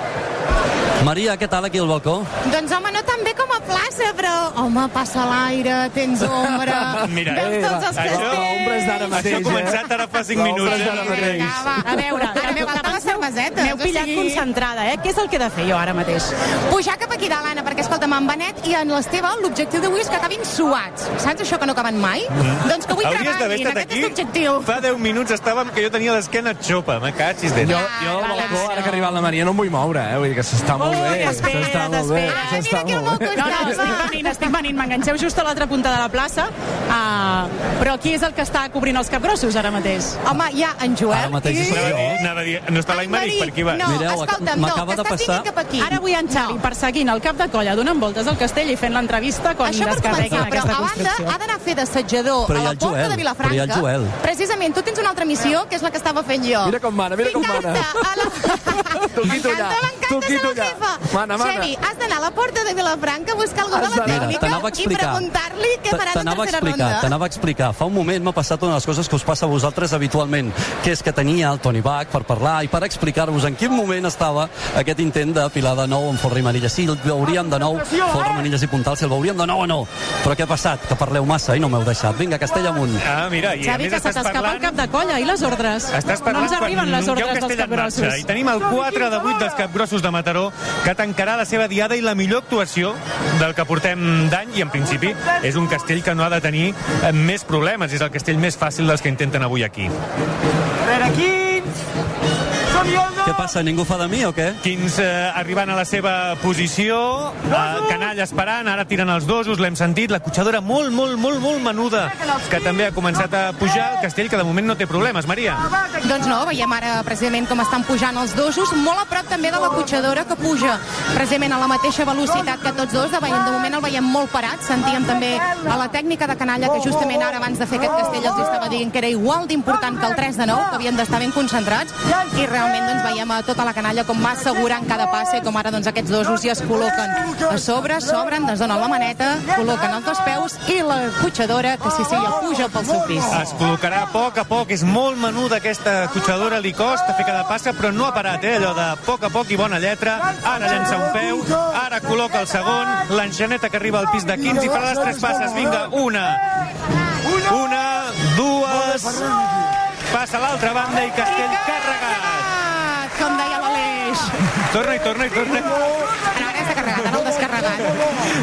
Maria, què tal aquí al balcó? Doncs home, no tan bé com a plaça, però home, passa l'aire, tens ombra, Mira, veus eh, tots els això- castells... Això ha començat ara fa 5 minuts. eh? Vinga, va. A veure, ara m'he faltat la cerveseta. M'heu pillat concentrada, eh? Què és el que he de fer jo ara mateix? Pujar cap aquí dalt, Anna, perquè escolta'm, en Benet i en l'Esteve, l'objectiu d'avui és que acabin suats. Saps això que no acaben mai? Doncs que avui Hauries treballin, aquest aquí és l'objectiu. fa 10 minuts estàvem que jo tenia l'esquena xopa, me cachis de... Jo, jo ara que ha arribat la Maria, no em vull moure, eh? Vull dir que s'està Molt molt bé, això espera't, està molt bé, això està molt bé. No, no, estic venint, estic venint. M'enganxeu just a l'altra punta de la plaça. Uh, però qui és el que està cobrint els capgrossos ara mateix? Home, hi ha en Joel Ara mateix i... sóc jo. Anava a dir, no està l'Aimeric, per aquí va. No, Mireu, escolta'm, no, que de estàs passar- cap aquí. Ara vull en Xavi perseguint el cap de colla, donant voltes al castell i fent l'entrevista quan Això per descarreguin començar, però aquesta a banda construcció. ha d'anar a fer d'assetjador Però a la porta Joel, de però hi ha el Vilafranca. Joel. Precisament, tu tens una altra missió, que és la que estava fent jo. Mira com mana, mira com mana. La... M'encanta, toquito m'encanta la jefa. Mana, mana. Xevi, has d'anar a la porta de Vilafranca a buscar algú de la tècnica t'anava a i preguntar-li què farà de T'anava a tercera explicar, ronda. t'anava a explicar. Fa un moment m'ha passat una de les coses que us passa a vosaltres habitualment, que és que tenia el Toni Bach per parlar i per explicar-vos en quin moment estava aquest intent de pilar de nou amb Forra i Manilles. Sí, el veuríem de nou, Forra, Manilles i Puntal, si el veuríem de nou o no. Però què ha passat? Que parleu massa i no m'heu deixat. Vinga, Castell amunt. Ah, mira, i Xavi, que se estàs t'escapa el cap de colla i les ordres. Estàs no parlant ens arriben les ordres dels capgrossos. I tenim el 4 de 8 dels capgrossos de Mataró que tancarà la seva diada i la millor actuació del que portem d'any i en principi és un castell que no ha de tenir eh, més problemes. És el castell més fàcil dels que intenten avui aquí. Què passa, ningú fa de mi o què? Quins eh, arribant a la seva posició, eh, canalla esperant, ara tiren els dosos, l'hem sentit, la cotxadora molt, molt, molt, molt menuda, que també ha començat a pujar, el castell que de moment no té problemes. Maria. Doncs no, veiem ara precisament com estan pujant els dosos, molt a prop també de la cotxadora que puja precisament a la mateixa velocitat que tots dos, de, veiem, de moment el veiem molt parat, sentíem també a la tècnica de canalla que justament ara abans de fer aquest castell els estava dient que era igual d'important que el 3 de 9, que havien d'estar ben concentrats. I realment doncs veiem a tota la canalla com va assegurant cada passe, com ara doncs aquests dosos ja es col·loquen a sobre, s'obren, es donen la maneta, col·loquen els dos peus i la cotxadora que sí, sí, ja puja pel seu pis. Es col·locarà a poc a poc, és molt menuda aquesta cotxadora, li costa fer cada passa, però no ha parat, eh, allò de poc a poc i bona lletra, ara llença un peu, ara col·loca el segon, l'enxaneta que arriba al pis de 15 i farà les tres passes, vinga, una, una, dues, passa a l'altra banda i Castell carregat. Ah, com deia l'Aleix. Torna i torna i torna. Ara està carregat, ara el descarregat.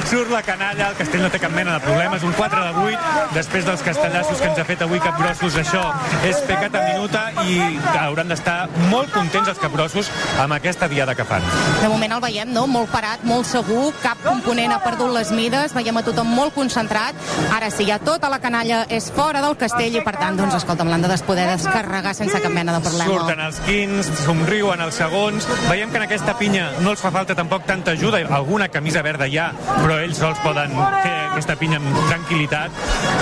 Surt la canalla, el castell no té cap mena de problemes, un 4 de 8, després dels castellassos que ens ha fet avui Capgrossos, això és pecata minuta i hauran d'estar molt contents els Capgrossos amb aquesta diada que fan. De moment el veiem, no? Molt parat, molt segur, cap component ha perdut les mides, veiem a tothom molt concentrat. Ara sí, ja tota la canalla és fora del castell i per tant, doncs, escolta'm, l'han de poder descarregar sense cap mena de problema. Surten els quins, somriuen els segons. Veiem que en aquesta pinya no els fa falta tampoc tanta ajuda. Alguna camisa verda hi ha, però ells sols poden fer aquesta pinya amb tranquil·litat.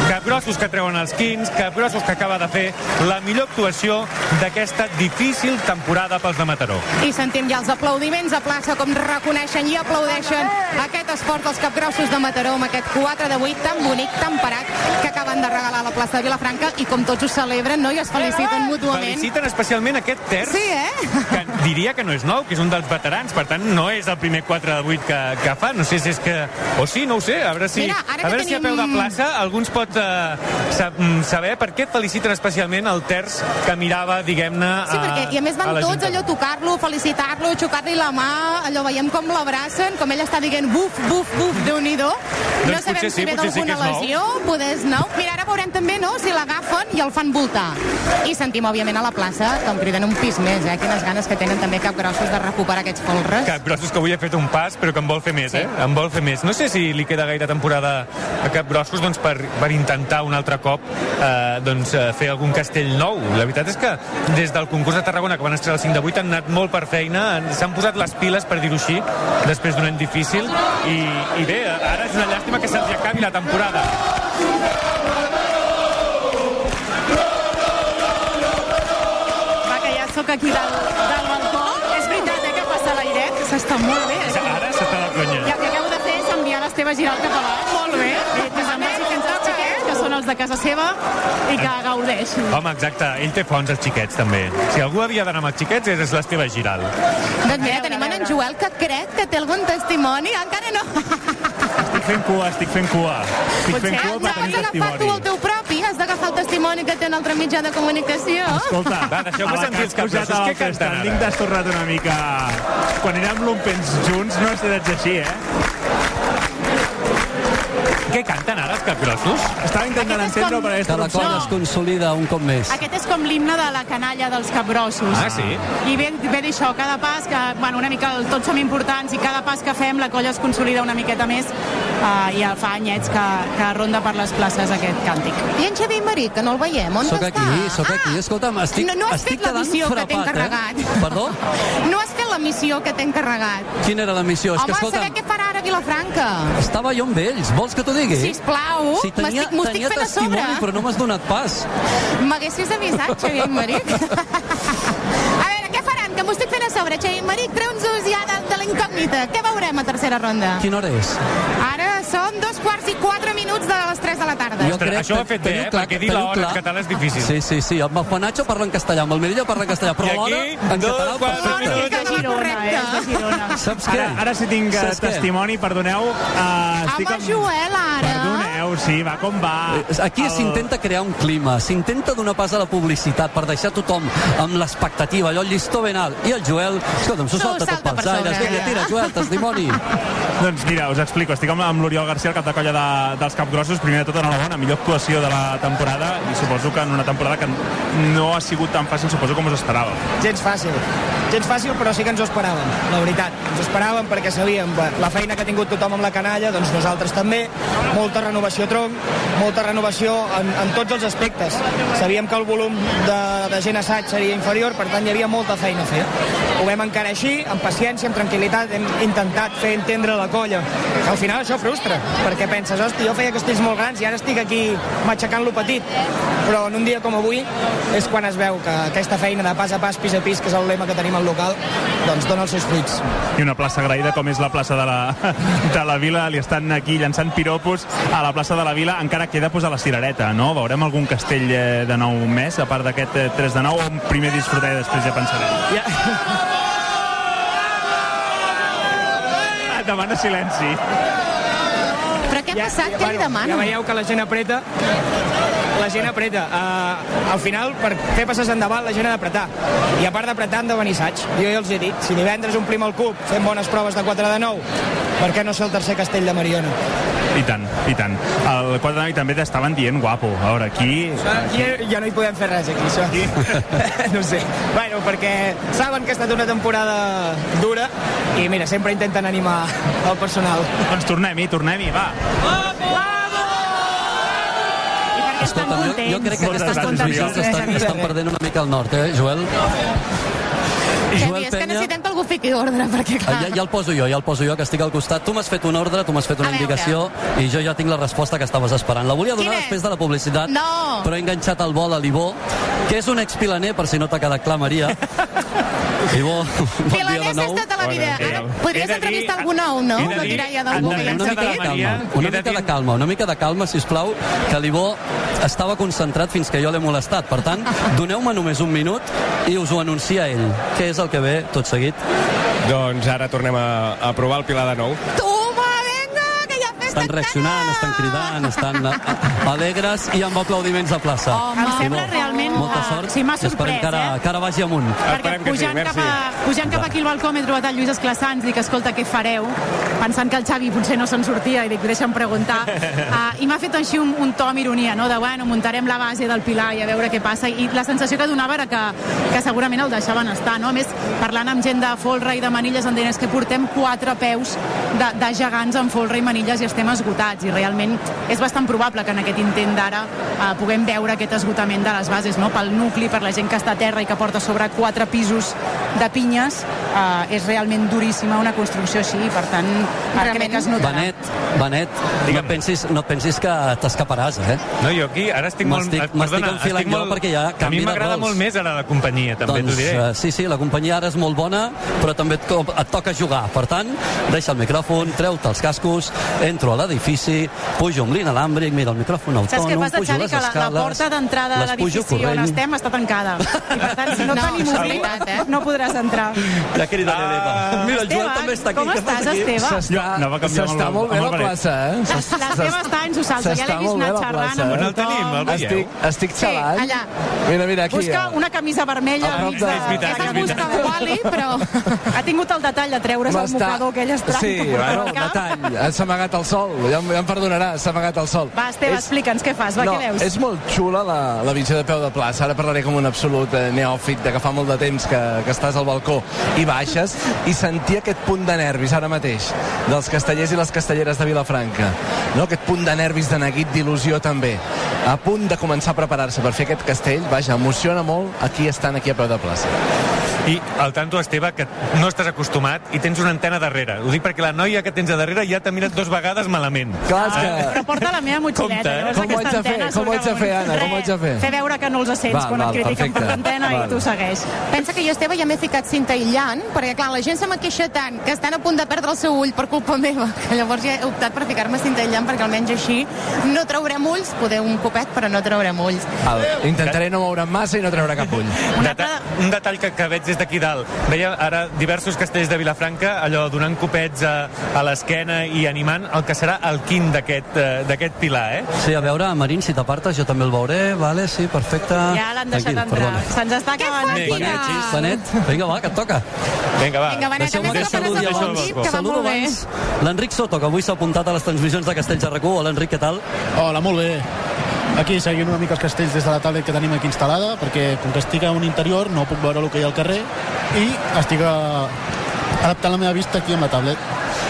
Capgrossos que treuen els quins, capgrossos que acaba de fer la millor actuació d'aquesta difícil temporada pels de Mataró. I sentim ja els aplaudiments a plaça, com reconeixen i aplaudeixen aquest esforç dels capgrossos de Mataró amb aquest 4 de 8 tan bonic, tan parat, que acaben de regalar a la plaça de Vilafranca i com tots ho celebren, no? I es feliciten mútuament. Feliciten especialment aquest terç, Sí, eh? que diria que no és nou, que és un dels veterans, per tant no és el primer 4 de 8 que, que fa, no sé si és que... O sí, no ho sé, a veure si, Mira, a, que veure si a peu de tenim- plaça algú ens pot eh, mm, saber per què feliciten especialment el terç que mirava, diguem-ne, Sí, perquè, i a més van tots l'Ajuntament. allò a tocar-lo, felicitar-lo, xocar-li la mà, allò veiem com l'abracen, com ell està dient buf, buf, buf, déu-n'hi-do. No Doncs sabem potser si sí, ve potser sí que d'alguna és nou. lesió, poder és nou. Mira, ara veurem també, no?, si l'agafen i el fan voltar. I sentim, òbviament, a la plaça com criden un pis més, eh? Quines ganes que tenen també capgrossos de recuperar aquests folres. Capgrossos que avui ha fet un pas, però que en vol fer més, eh? En vol fer més. No sé si li queda gaire temporada a Capgrossos doncs, per, per intentar un altre cop eh, doncs, eh, fer algun castell nou. La veritat és que des del concurs de Tarragona, que van estrenar el 5 de 8, han anat molt per feina, han- s'han posat les piles, per dir-ho així, després d'un any difícil, i, i bé, ara és una llàstima que se'ls acabi la temporada. Va, que ja sóc aquí del, del balcó. És veritat, eh, que passa l'airet. S'està molt bé. l'Esteve Giral baix. Molt bé. I que se'n vagi fins als xiquets, que són els de casa seva, i que gaudeixin. Home, exacte, ell té fons, els xiquets, també. Si algú havia d'anar amb els xiquets, és l'Esteve Giral. Doncs mira, tenim en, en Joel que crec que té algun testimoni. Encara no. Estic fent cua, estic fent cua. Estic fent cua per tenir has agafat tu testimoni. el teu propi? Has d'agafar el testimoni que té un altre mitjà de comunicació? Escolta, Va, deixeu-me sentir que els has capgrossos, al què canten ara? t'has tornat una mica... Quan érem lumpens junts no ets així, eh? Què canten ara els capgrossos? Estava intentant Aquest és entendre com- per Que aquesta la colla No. es consolida un cop més. Aquest és com l'himne de la canalla dels capgrossos. Ah, sí? I ve, ve d'això, cada pas que, bueno, una mica el- tots som importants i cada pas que fem la colla es consolida una miqueta més uh, i ja fa anyets que, que ronda per les places aquest càntic. I en Xavier Marí, que no el veiem, on Soc està? aquí, soc aquí. Escolta'm, estic, no, no has estic fet la quedant missió que t'he frapat, encarregat. Eh? Perdó? No has la missió que t'he encarregat. Quina era la missió? És Home, que, escolta'm, saber què farà ara a Vilafranca. estava jo amb ells. Vols que t'ho digui? Sisplau, si tenia, m'ho estic fent a sobre. però no m'has donat pas. M'haguessis avisat, Xavier Maric. a veure, què faran? Que m'ho estic fent a sobre. Xavier Maric, treu-nos ja de, de la incògnita. Què veurem a tercera ronda? Quina hora és? Ara són dos quarts i quatre minuts de les 3 de la tarda. Ostres, això ho ha fet bé, eh? Perquè dir l'hora en clar. català és difícil. Sí, sí, sí. Amb el Juanacho parla en castellà, amb el Merilla parla en castellà, però I l'hora aquí, en dos català quarts de perfecte. minut. És de Girona, eh? És de Girona. Saps què? Ara, ara sí tinc eh, testimoni, perdoneu. Uh, estic Home, Joel, ara. Perdoneu, sí, va com va. Eh, Aquí s'intenta crear un clima, s'intenta donar pas a la publicitat per deixar tothom amb l'expectativa, allò el llistó ben alt. I el Joel, escolta'm, s'ho S'ho salta tot salta pels aires. Vinga, tira, Joel, testimoni. Doncs mira, us explico. Estic amb, amb l'Oriol García, el cap de colla de, dels Capgrossos. Primer de tot, enhorabona, millor actuació de la temporada i suposo que en una temporada que no ha sigut tan fàcil, suposo, com us esperàveu. Gens fàcil. Gens fàcil, però sí que ens ho esperàvem, la veritat. Ens ho esperàvem perquè sabíem la feina que ha tingut tothom amb la canalla, doncs nosaltres també. Molta renovació a tronc, molta renovació en, en tots els aspectes. Sabíem que el volum de, de gent assaig seria inferior, per tant hi havia molta feina a fer. Ho vam encarar així, amb paciència, amb tranquil·litat, hem intentat fer entendre la colla. Que al final això frustra, perquè penses, hosti, jo feia castells molt grans i ara estic aquí matxacant lo petit. Però en un dia com avui és quan es veu que aquesta feina de pas a pas, pis a pis, que és el lema que tenim al local, doncs dona els seus fruits. I una plaça agraïda com és la plaça de la, de la Vila. Li estan aquí llançant piropos a la plaça de la Vila. Encara queda posar la cirereta, no? Veurem algun castell eh, de nou més, a part d'aquest eh, 3 de 9, o un primer disfrutar i després ja pensarem. Ja, Ah, Demana silenci. Però què ha passat? Què li Ja veieu que la gent apreta. La gent apreta. Uh, al final, per fer passes endavant, la gent ha d'apretar. I a part d'apretar, han de venir assaig. Jo ja els he dit, si divendres omplim el cub fent bones proves de 4 de 9, per què no ser el tercer castell de Mariona? I tant, i tant. El 4 de 9 també t'estaven dient guapo. A veure, aquí... Aquí ja no hi podem fer res, aquí, això. Aquí. no ho sé. Bueno, perquè saben que ha estat una temporada dura i, mira, sempre intenten animar el personal. Doncs tornem-hi, tornem-hi, va. Escolta'm, jo, jo crec que Moltes aquestes transmissions estan, estan perdent una mica el nord, eh, Joel? Joel és que necessitem que algú fiqui ordre, perquè Ah, clar... Ja, ja el poso jo, ja el poso jo, que estic al costat. Tu m'has fet un ordre, tu m'has fet una A veure. indicació i jo ja tinc la resposta que estaves esperant. La volia donar després de la publicitat, No. però he enganxat el vol a l'Ibó, que és un expilaner, per si no t'ha quedat clar, Maria. Ibó, bon dia de nou. tota la vida. Ara, podries dir- entrevistar algú nou, no? dir- d'algú que defensa ens de. Maria, Calma, una mica de calma, una mica de calma, si plau, que l'Ibó estava concentrat fins que jo l'he molestat. Per tant, doneu-me només un minut i us ho anuncia ell. Què és el que ve tot seguit? Doncs ara tornem a, a provar el Pilar de nou. Toma, Estan reaccionant, estan cridant, estan a- a- alegres i amb aplaudiments a plaça. Home. Em sembla realment, Molta sort. sí, m'ha i esperem sorprès, que ara, eh? que ara vagi amunt. Perquè Esperem que sí, pujant, cap merci. a, pujant cap aquí al balcó m'he trobat el Lluís Esclassans, dic, escolta, què fareu? Pensant que el Xavi potser no se'n sortia i dic, deixa'm preguntar. Uh, I m'ha fet així un, un to amb ironia, no? de bueno, muntarem la base del Pilar i a veure què passa. I la sensació que donava era que, que segurament el deixaven estar. No? A més, parlant amb gent de folre i de manilles, em deien "És que portem quatre peus de, de gegants en folre i manilles i estem esgotats. I realment és bastant probable que en aquest intent d'ara uh, puguem veure aquest esgotament de les bases, no? pel nucli, per la gent que està a terra i que porta sobre quatre pisos de pinyes, uh, és realment duríssima una construcció així, i per tant, uh, crec que es notarà. Benet, Benet, no et pensis, no et pensis que t'escaparàs, eh? No, jo aquí ara estic molt... M'estic- perdona, enfilant estic jo perquè ha A mi m'agrada molt més ara la companyia, també doncs, t'ho diré. eh, sí, sí, la companyia ara és molt bona, però també et, et toca jugar. Per tant, deixa el micròfon, treu-te els cascos, entro a l'edifici, pujo amb l'inalàmbric, mira el micròfon autònom, Saps què passa, pujo Xavi? les Que la, la escales, porta d'entrada de l'edifici on estem està tancada. I per tant, si no, No, tenim eh? no podrem podràs entrar. Ja cridaré l'Eva. Mira, el Joel Esteve, també està aquí. com estàs? Esteve? S'està el- molt bé el la plaça, eh? L'Esteve està en su salsa, ja S'està l'he vist molt bé anar la xerrant plaça. amb On el tenim? tothom. El veieu? Estic, estic Sí, xalant. allà. Mira, mira, aquí. Busca eh? una camisa vermella A prop enmig de- de... És veritat, És és el Wally, però... Ha tingut el detall de treure's el mocador aquell estrany Sí, bueno, al cap. detall. S'ha amagat el sol. Ja, em- ja em perdonarà, s'ha amagat el sol. Va, Esteve, explica'ns què fas, va, no, què veus? és molt xula la, la visió de peu de plaça. Ara parlaré com un absolut eh, neòfit de que fa molt de temps que, que estàs al balcó i baixes i sentir aquest punt de nervis ara mateix dels castellers i les castelleres de Vilafranca. No? Aquest punt de nervis, de neguit, d'il·lusió també. A punt de començar a preparar-se per fer aquest castell. Vaja, emociona molt aquí estan aquí a peu de plaça. I al tanto, Esteve, que no estàs acostumat i tens una antena darrere. Ho dic perquè la noia que tens a darrere ja t'ha mirat dos vegades malament. Clar, és que... Però porta la meva motxileta. Compte, eh? llavors Com ho aquesta haig de fer? antena Com ho haig de fer. Anna? Com ho haig de fer? Fer veure que no els sents Val, quan val, et critiquen perfecte. per l'antena i tu segueix. Pensa que jo, Esteve, ja m'he ficat cinta aïllant, perquè, clar, la gent se me queixa tant que estan a punt de perdre el seu ull per culpa meva, que llavors ja he optat per ficar-me cinta aïllant, perquè almenys així no traurem ulls, poder un copet, però no traurem ulls. Val, intentaré no moure'm massa i no treure cap ull. Deta un detall que, que veig des d'aquí dalt. Veia ara diversos castells de Vilafranca, allò donant copets a, a l'esquena i animant el que serà el quint d'aquest eh, d'aquest pilar, eh? Sí, a veure, Marín, si t'apartes, jo també el veuré, vale, sí, perfecte. Ja l'han deixat entrar. perdona. Se'ns està acabant. Vinga, Benet, Benet, vinga, va, que et toca. Vinga, va. Vinga, Benet, també que el abans. que va Saludo molt bé. l'Enric Soto, que avui s'ha apuntat a les transmissions de Castells de rac Hola, Enric, què tal? Hola, molt bé. Aquí seguint una mica els castells des de la tablet que tenim aquí instal·lada, perquè com que estic a un interior no puc veure el que hi ha al carrer i estic a... adaptant la meva vista aquí amb la tablet.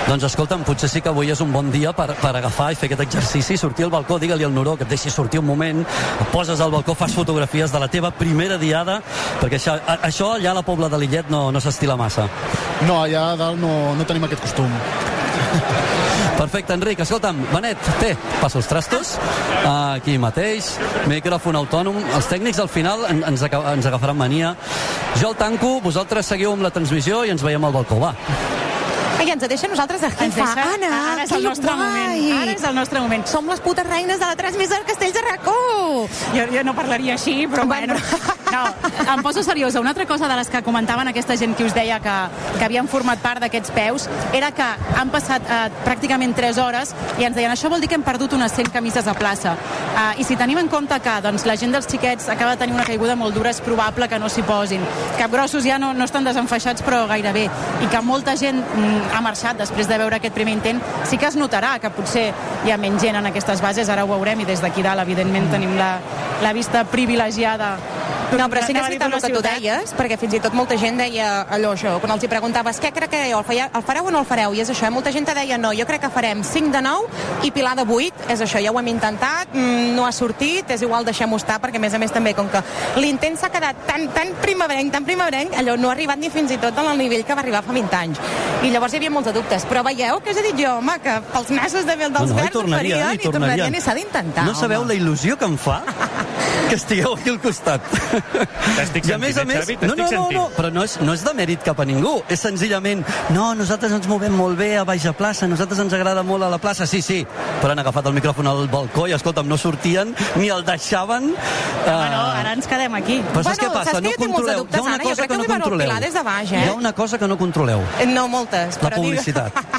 Doncs escolta'm, potser sí que avui és un bon dia per, per agafar i fer aquest exercici, sortir al balcó, digue-li al Noró que et deixi sortir un moment, et poses al balcó, fas fotografies de la teva primera diada, perquè això, a- això allà a la Pobla de Lillet no, no s'estila massa. No, allà a dalt no, no tenim aquest costum. Perfecte, Enric. Escolta'm, Benet, té, passa els trastos. Aquí mateix, micròfon autònom. Els tècnics al final en, ens, ens agafaran mania. Jo el tanco, vosaltres seguiu amb la transmissió i ens veiem al balcó, va. Ai, ens deixa nosaltres a Ens jefa. deixa- Anna, ara és el nostre guai. moment. Ara és el nostre moment. Som les putes reines de la transmissió del Castells de Racó. Jo, jo no parlaria així, però bueno. No, em poso seriosa. Una altra cosa de les que comentaven aquesta gent que us deia que, que havien format part d'aquests peus era que han passat eh, pràcticament 3 hores i ens deien això vol dir que hem perdut unes 100 camises a plaça. Eh, I si tenim en compte que doncs, la gent dels xiquets acaba de tenir una caiguda molt dura, és probable que no s'hi posin. Capgrossos ja no, no estan desenfaixats, però gairebé. I que molta gent mm, ha marxat després de veure aquest primer intent. Sí que es notarà que potser hi ha menys gent en aquestes bases, ara ho veurem, i des d'aquí dalt, evidentment, tenim la, la vista privilegiada No, però sí que és veritat el que tu ciutat. deies, perquè fins i tot molta gent deia allò, això, quan els hi preguntaves què crec que el, feia, el fareu o no el fareu, i és això, eh? molta gent deia no, jo crec que farem 5 de 9 i Pilar de 8, és això, ja ho hem intentat, mm, no ha sortit, és igual, deixem-ho estar, perquè a més a més també, com que l'intent s'ha quedat tan, tan primerenc, tan primerenc, allò no ha arribat ni fins i tot al nivell que va arribar fa 20 anys. I llavors hi havia molts de dubtes, però veieu que us he dit jo, home, que pels nassos de, dels No, no, verds ho tornarien, farien, hi i tornarien, tornarien. i s'ha d'intentar, No sabeu la il·lusió que em fa que estigueu aquí al costat. T'estic I a més a sentint, més, eh, Xavi? no, no, no, sentint. no, però no és, no és de mèrit cap a ningú, és senzillament, no, nosaltres ens movem molt bé a baix a plaça, nosaltres ens agrada molt a la plaça, sí, sí, però han agafat el micròfon al balcó i, escolta'm, no sortien ni el deixaven... Uh... Bueno, ara ens quedem aquí. Però saps Bueno, què passa? saps que No jo tinc molts controleu. dubtes, Hi ha una Anna, jo cosa crec que que no controleu. Pilar des de baix, eh? Hi ha una cosa que no controleu. No moltes, La però digue- publicitat.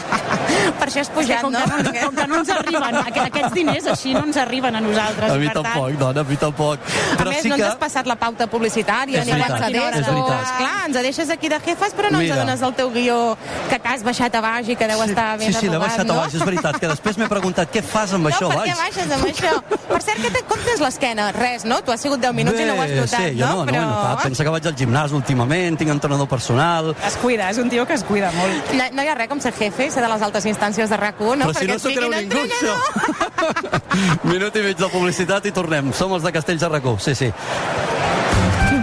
per això has pujat, com, no? que, no, com que no ens arriben, aqu- aquests diners així no ens arriben a nosaltres. A mi tant, tampoc, dona, a mi tampoc. A Però més, sí no que... ens has passat la pauta publicitària, És ni és veritat. Esclar, ens deixes aquí de jefes, però no Mira. ens dones el teu guió que t'has baixat a baix i que deu estar ben Sí, sí, l'he baixat no? a baix, és veritat, que després m'he preguntat què fas amb això no, a per què baix? baixes amb això? Per cert, que te, com tens l'esquena? Res, no? Tu has sigut 10 minuts i no ho has notat, sí, jo no, no, Però... ho he notat. Pensa que vaig al gimnàs últimament, tinc entrenador personal... Es cuida, és un tio que es cuida molt. No, no hi ha res com ser jefe, ser de les altes instàncies de RAC1, no? Però si no s'ho creu ningú, això. Minut i mig de publicitat i tornem. Som els de Castells de Racó, sí, sí.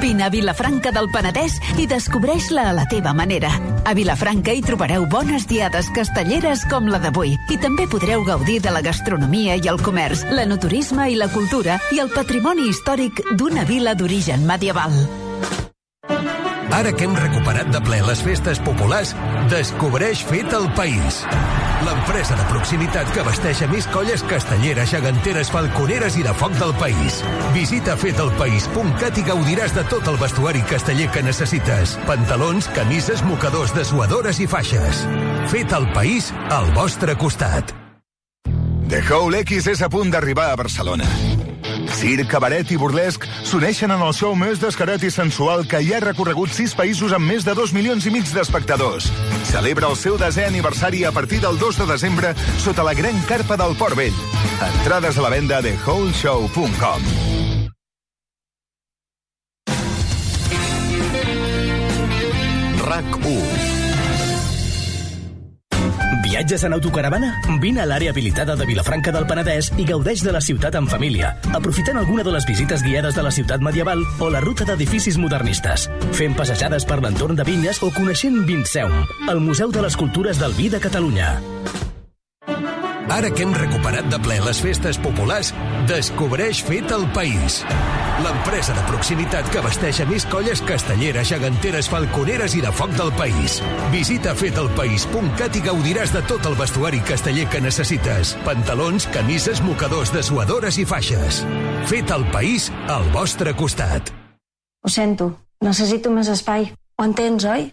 Vine a Vilafranca del Penedès i descobreix-la a la teva manera. A Vilafranca hi trobareu bones diades castelleres com la d'avui i també podreu gaudir de la gastronomia i el comerç, l'enoturisme i la cultura i el patrimoni històric d'una vila d'origen medieval. Ara que hem recuperat de ple les festes populars, descobreix Fet el País. L'empresa de proximitat que abasteix a més colles castelleres, geganteres, falconeres i de foc del país. Visita fetelpaís.cat i gaudiràs de tot el vestuari casteller que necessites. Pantalons, camises, mocadors, dessuadores i faixes. Fet el País al vostre costat. The Hole X és a punt d'arribar a Barcelona. Circ, cabaret i burlesc s'uneixen en el show més descarat i sensual que ja ha recorregut sis països amb més de dos milions i mig d'espectadors. Celebra el seu desè aniversari a partir del 2 de desembre sota la gran carpa del Port Vell. Entrades a la venda de wholeshow.com. RAC 1 Viatges en autocaravana? Vine a l'àrea habilitada de Vilafranca del Penedès i gaudeix de la ciutat en família, aprofitant alguna de les visites guiades de la ciutat medieval o la ruta d'edificis modernistes, fent passejades per l'entorn de vinyes o coneixent Vinceum, el Museu de les Cultures del Vi de Catalunya. Ara que hem recuperat de ple les festes populars, descobreix Fet el País. L'empresa de proximitat que abasteix a més colles castelleres, geganteres, falconeres i de foc del país. Visita fetelpaís.cat i gaudiràs de tot el vestuari casteller que necessites. Pantalons, camises, mocadors, dessuadores i faixes. Fet el País al vostre costat. Ho sento, necessito més espai. Ho entens, oi?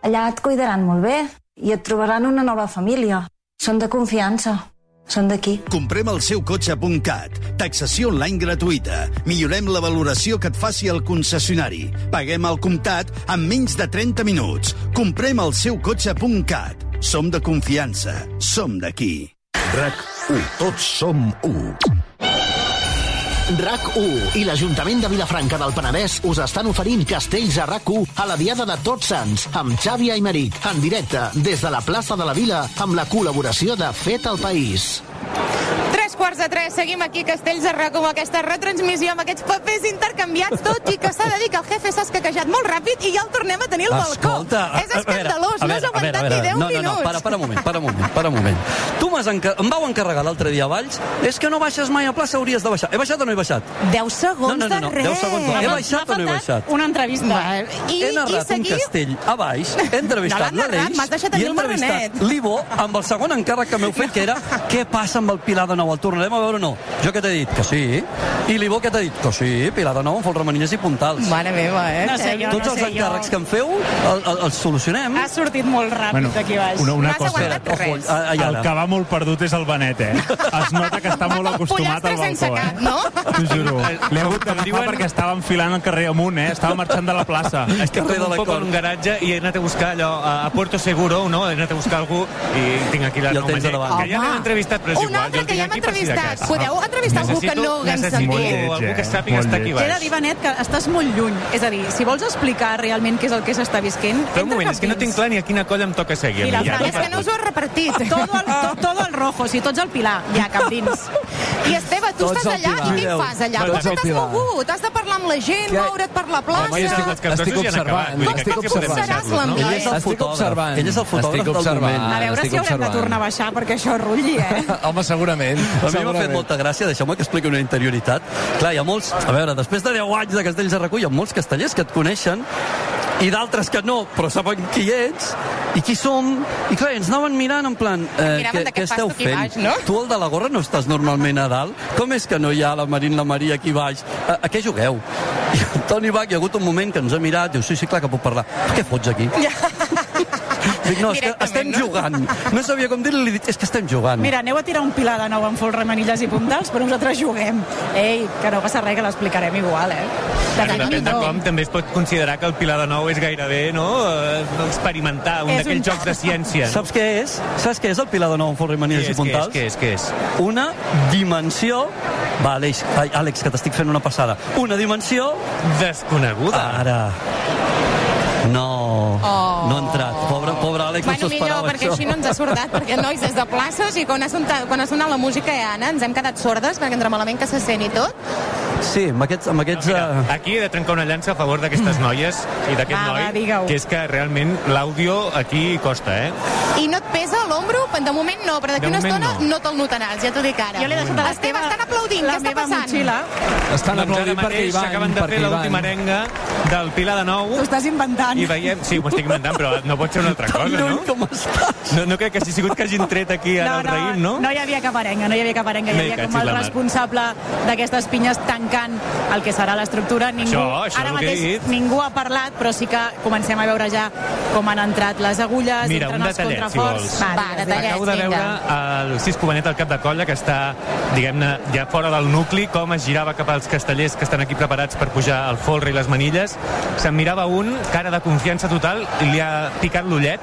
Allà et cuidaran molt bé i et trobaran una nova família. Són de confiança. Són d'aquí. Comprem el seu cotxe.cat. Taxació online gratuïta. Millorem la valoració que et faci el concessionari. Paguem al comptat en menys de 30 minuts. Comprem el seu cotxe.cat. Som de confiança. Som d'aquí. RAC1. Tots som u. RAC1 i l'Ajuntament de Vilafranca del Penedès us estan oferint castells a RAC1 a la Diada de Tots Sants amb Xavi Aymeric en directe des de la plaça de la Vila amb la col·laboració de Fet al País. Tres quarts de tres, seguim aquí a Castells de Rac amb aquesta retransmissió, amb aquests papers intercanviats, tot i que s'ha de dir que el jefe s'ha escaquejat molt ràpid i ja el tornem a tenir al balcó. Escolta, a- és a veure, escandalós, a no veure, a veure, a veure. 10 no, no. No, para, para un moment, para un moment, para un moment. Tu m'has enca... em vau encarregar l'altre dia a Valls, és que no baixes mai a plaça, hauries de baixar. He baixat o no he baixat? 10 segons No, no, no, no, de res. 10 segons no. He baixat o no he baixat? Una entrevista. Va, I, he narrat i seguir... un castell a baix, he No entrevistat narrat, l'Aleix i he el entrevistat l'Ivo amb el segon encàrrec que m'heu fet, que era què passa amb el Pilar de Nou? El tornarem a veure o no? Jo què t'he dit? Que sí. I l'Ivo què t'ha dit? Que sí, Pilar de Nou amb folremanilles i puntals. Mare meva, eh? No sé jo, Tots no els sé encàrrecs jo. que em feu el, el, els solucionem. Ha sortit molt ràpid Bueno, d'aquí baix. una, una No has cosa, aguantat res. I el que va molt perdut és el Benet, eh? Es nota que està molt acostumat al balcó, eh? no? T'ho juro. L'he hagut d'agafar diuen- perquè estava enfilant el carrer amunt, eh? Estava marxant de la plaça. Estic Carrer de la un poc Cort. en un garatge i he anat a buscar allò a, Puerto Seguro, no? He anat a buscar algú i tinc aquí la nou tens davant. Que ja l'hem entrevistat, però és Un igual. altre jo el que tinc ja hem aquí de entrevistat. Podeu entrevistar algú que no haguem necessito sentit? Molt lleig, algú que sàpiga estar aquí lleig. He de baix. dir, Benet, que estàs molt lluny. És a dir, si vols explicar realment què és el que s'està visquent... Però un moment, és que no tinc clar ni a quina colla em toca seguir. Mira, ja. Fran, És que no us ho he repartit. Todo al, to, todo al rojo, si tots al Pilar, ja cap dins. I Esteve, tu Tots estàs al allà i què hi fas allà? tots que t'has mogut, has de parlar amb la gent, Què? moure't per la plaça... Home, jo estic- estic ja han acabat. observant. Que Estic observant. Ell és el fotògraf. Ell és el fotògraf Estic del observant. moment. A veure si haurem de tornar a baixar perquè això rulli, eh? Home, segurament. A mi m'ha fet molta gràcia, deixeu-me que expliqui una interioritat. Clar, hi ha molts, a veure, després de 10 anys de Castells de Recull, hi ha molts castellers que et coneixen i d'altres que no, però saben qui ets i qui som. I clar, ens anaven mirant en plan, eh, què, què esteu fent? baix, no? Tu, el de la gorra, no estàs normalment a dalt? Com és que no hi ha la Marín, la Maria aquí baix? A, a què jugueu? I el Toni Bach, hi ha hagut un moment que ens ha mirat, diu, sí, sí, clar que puc parlar. Què fots aquí? Dic, no, és que estem no? jugant. No sabia com dir-li, li dic, és que estem jugant. Mira, aneu a tirar un pilar de nou amb folre, manilles i puntals, però nosaltres juguem. Ei, que no passa res, que l'explicarem igual, eh? De Bueno, depèn de no. com, també es pot considerar que el Pilar de Nou és gairebé, no?, eh, experimentar, un d'aquells un- jocs de ciència. Saps què és? Saps què és el Pilar de Nou amb folre Què i és, què és, puntals? què és, què és? Una dimensió... Va, Àlex, ai, Àlex, que t'estic fent una passada. Una dimensió... Desconeguda. Ara. No, Oh. no ha entrat. Pobre, pobre Àlex, Bueno, no s'ho millor, esperava, perquè això. així no ens ha sordat, perquè nois, des de places i quan ha, sonat, quan ha sonat la música Anna ens hem quedat sordes perquè entra malament que se sent i tot. Sí, amb aquests... Amb aquests Mira, eh, aquí he de trencar una llança a favor d'aquestes noies i d'aquest Va, va, noi, digue-ho. que és que realment l'àudio aquí costa, eh? I no et pesa l'ombro? De moment no, però d'aquí De una estona no. no, te'l notaràs, ja t'ho dic ara. Jo l'he deixat a Esteve, l'Esteve estan aplaudint, la què està passant? motxilla. Estan doncs aplaudint perquè hi van, acaben de fer l'última arenga del Pilar de Nou T'ho estàs inventant. i veiem... Sí, m'ho estic inventant, però no pot ser una altra cosa, no? com estàs? No, no crec que hagi sigut que hagin tret aquí ara el raïm, no? No hi havia cap arenga, no hi havia cap arenga. Hi havia com el la responsable d'aquestes pinyes tancant el que serà l'estructura. Ningú, Això, això ara mateix dit. ningú ha parlat, però sí que comencem a veure ja com han entrat les agulles, Mira, entren els detallet, si contraforts. vols. Va, detallets, Acabo de veure el Cisco Benet al cap de colla, que està, diguem-ne, ja fora del nucli, com es girava cap als castellers que estan aquí preparats per pujar al folre i les manilles. Se'n mirava un, cara de confiança total, i li ha picat l'ullet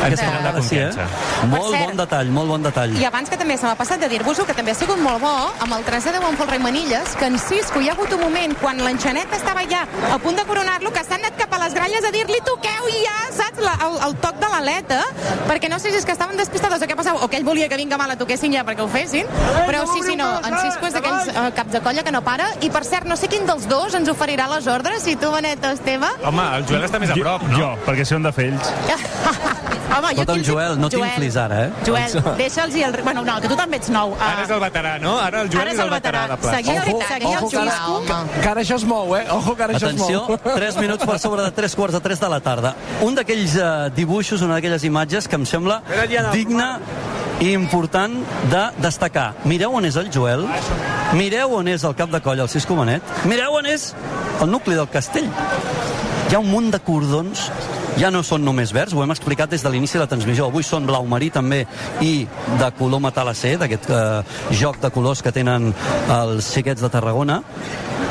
en senyal de Ara sí, eh? confiança. Molt cert. bon detall, molt bon detall. I abans que també se m'ha passat de dir-vos-ho, que també ha sigut molt bo, amb el 3 a 10 en Folre i Manilles, que en Cisco hi ha hagut un moment, quan l'enxanet estava ja a punt de coronar-lo, que s'han anat cap a les gralles a dir-li toqueu ja, saps, la, el, el toc de l'aleta, perquè no sé si és que estaven despistades o què passava, o que ell volia que vinga mal a toquessin ja perquè ho fessin, però sí, sí, no, en Cisco és d'aquells eh, caps de colla que no para, i per cert, no sé quin dels dos ens oferirà les ordres, si tu, Benet o Esteve. Home, el Joel està més a prop, no? Jo, perquè sé on de fer ells. Home, jo Escolta'm, els- Joel, no Joel, t'inflis ara, eh? Joel, deixa'ls i el... Bueno, no, que tu també ets nou. Ara és el veterà, no? Ara el Joel Ara és el veterà de plaça. Seguir, Ojo, seguir el ojo, que ara, Xisco. que, que ara això es mou, eh? Ojo, que ara Atenció, això es mou. 3 minuts per sobre de 3 quarts de 3 de la tarda. Un d'aquells uh, dibuixos, una d'aquelles imatges que em sembla digna i important de destacar. Mireu on és el Joel, mireu on és el cap de colla, el Cisco Benet, mireu on és el nucli del castell. Hi ha un munt de cordons ja no són només verds, ho hem explicat des de l'inici de la transmissió. Avui són blau marí també i de color metal·lacer, d'aquest eh, joc de colors que tenen els xiquets de Tarragona.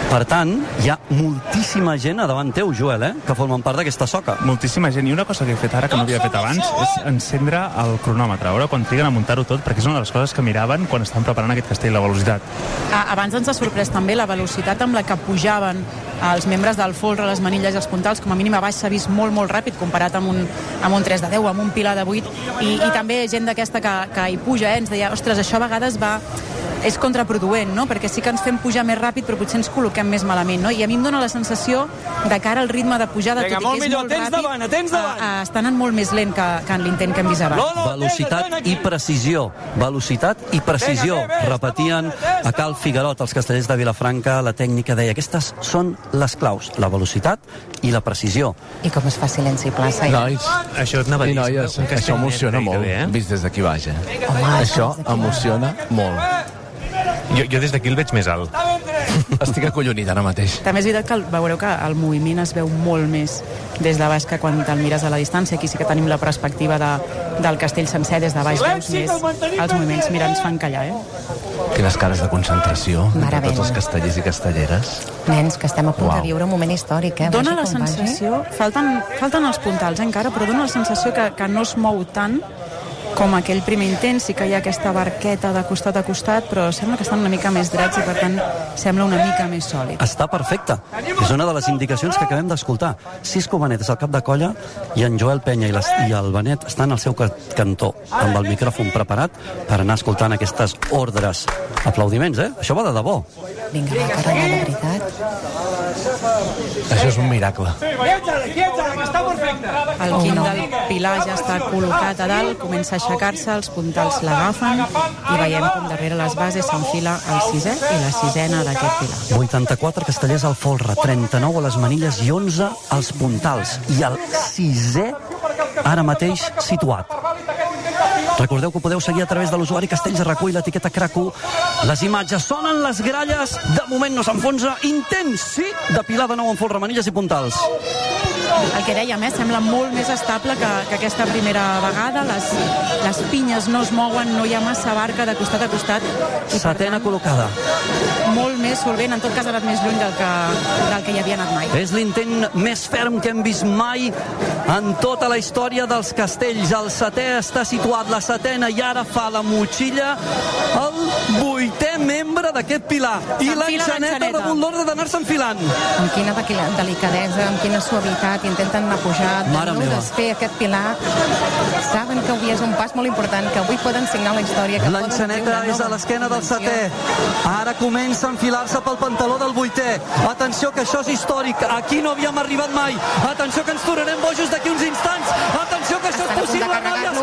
Per tant, hi ha moltíssima gent a davant teu, Joel, eh, que formen part d'aquesta soca. Moltíssima gent. I una cosa que he fet ara, que no havia fet abans, és encendre el cronòmetre, a veure quan triguen a muntar-ho tot, perquè és una de les coses que miraven quan estaven preparant aquest castell, la velocitat. Ah, Abans ens ha sorprès també la velocitat amb la que pujaven els membres del folre, les manilles i els puntals, com a mínim a baix s'ha vist molt, molt ràpid comparat amb un, amb un 3 de 10, amb un pilar de 8, i, i també gent d'aquesta que, que hi puja, eh, ens deia, ostres, això a vegades va és contraproduent, no? perquè sí que ens fem pujar més ràpid però potser ens col·loquem més malament no? i a mi em dona la sensació de cara al ritme de pujada Vinga, tot i que és millor, molt tens ràpid davant, tens davant. eh, eh, està anant molt més lent que, que en l'intent que hem vist abans Velocitat i precisió. Velocitat i precisió. Repetien a Cal Figuerot, els castellers de Vilafranca, la tècnica deia aquestes són les claus, la velocitat i la precisió. I com es fa silenci i plaça? Nois, Això et anava a i dir, noies, això emociona molt, eh? vist des d'aquí baix, eh? Home, això emociona molt. Jo, jo des d'aquí el veig més alt. Estic acollonit ara mateix. També és veritat que el, veureu que el moviment es veu molt més des de baix que quan te'l mires a la distància. Aquí sí que tenim la perspectiva de, del castell sencer des de baix. Veus més els moviments. Mira, ens fan callar, eh? Quines cares de concentració de tots els castellers i castelleres. Nens, que estem a punt Uau. de viure un moment històric, eh? Dóna la com vagi. sensació... Falten, falten els puntals, eh, encara, però dóna la sensació que, que no es mou tant com aquell primer intent, sí que hi ha aquesta barqueta de costat a costat, però sembla que estan una mica més drets i per tant sembla una mica més sòlid. Està perfecte. És una de les indicacions que acabem d'escoltar. Cisco Benet és el cap de colla i en Joel Penya i, les, i el Benet estan al seu ca- cantó amb el micròfon preparat per anar escoltant aquestes ordres. Aplaudiments, eh? Això va de debò. Vinga, va, carregar, de veritat. Això és un miracle. El quint del Pilar ja està col·locat a dalt, comença a aixecar-se, els puntals l'agafen i veiem com darrere les bases s'enfila el sisè i la sisena d'aquest Pilar. 84 castellers al folre, 39 a les manilles i 11 als puntals. I el sisè ara mateix situat. Recordeu que podeu seguir a través de l'usuari Castells Recull l'etiqueta Cracu. Les imatges sonen les gralles. De moment no s'enfonsa. Intens, sí, de pilar de nou en folre, manilles i puntals. El que dèiem, eh, sembla molt més estable que, que aquesta primera vegada. Les, les pinyes no es mouen, no hi ha massa barca de costat a costat. I Setena col·locada. molt més solvent, en tot cas ha anat més lluny del que, del que hi havia anat mai. És l'intent més ferm que hem vist mai en tota la història dels castells. El setè està situat, la setena, i ara fa la motxilla el vuitè membre d'aquest pilar. I l'enxaneta ha rebut l'ordre d'anar-se enfilant. Amb quina delicadesa, amb quina suavitat intenten anar pujant, Mare no desfer aquest pilar. Saben que avui és un pas molt important, que avui poden signar la història. que L'enxaneta és a l'esquena del setè. Ara comença a enfilar-se pel pantaló del vuitè. Atenció, que això és històric. Aquí no havíem arribat mai. Atenció, que ens tornarem bojos d'aquí uns instants. Atenció, que això Estan és possible, noies.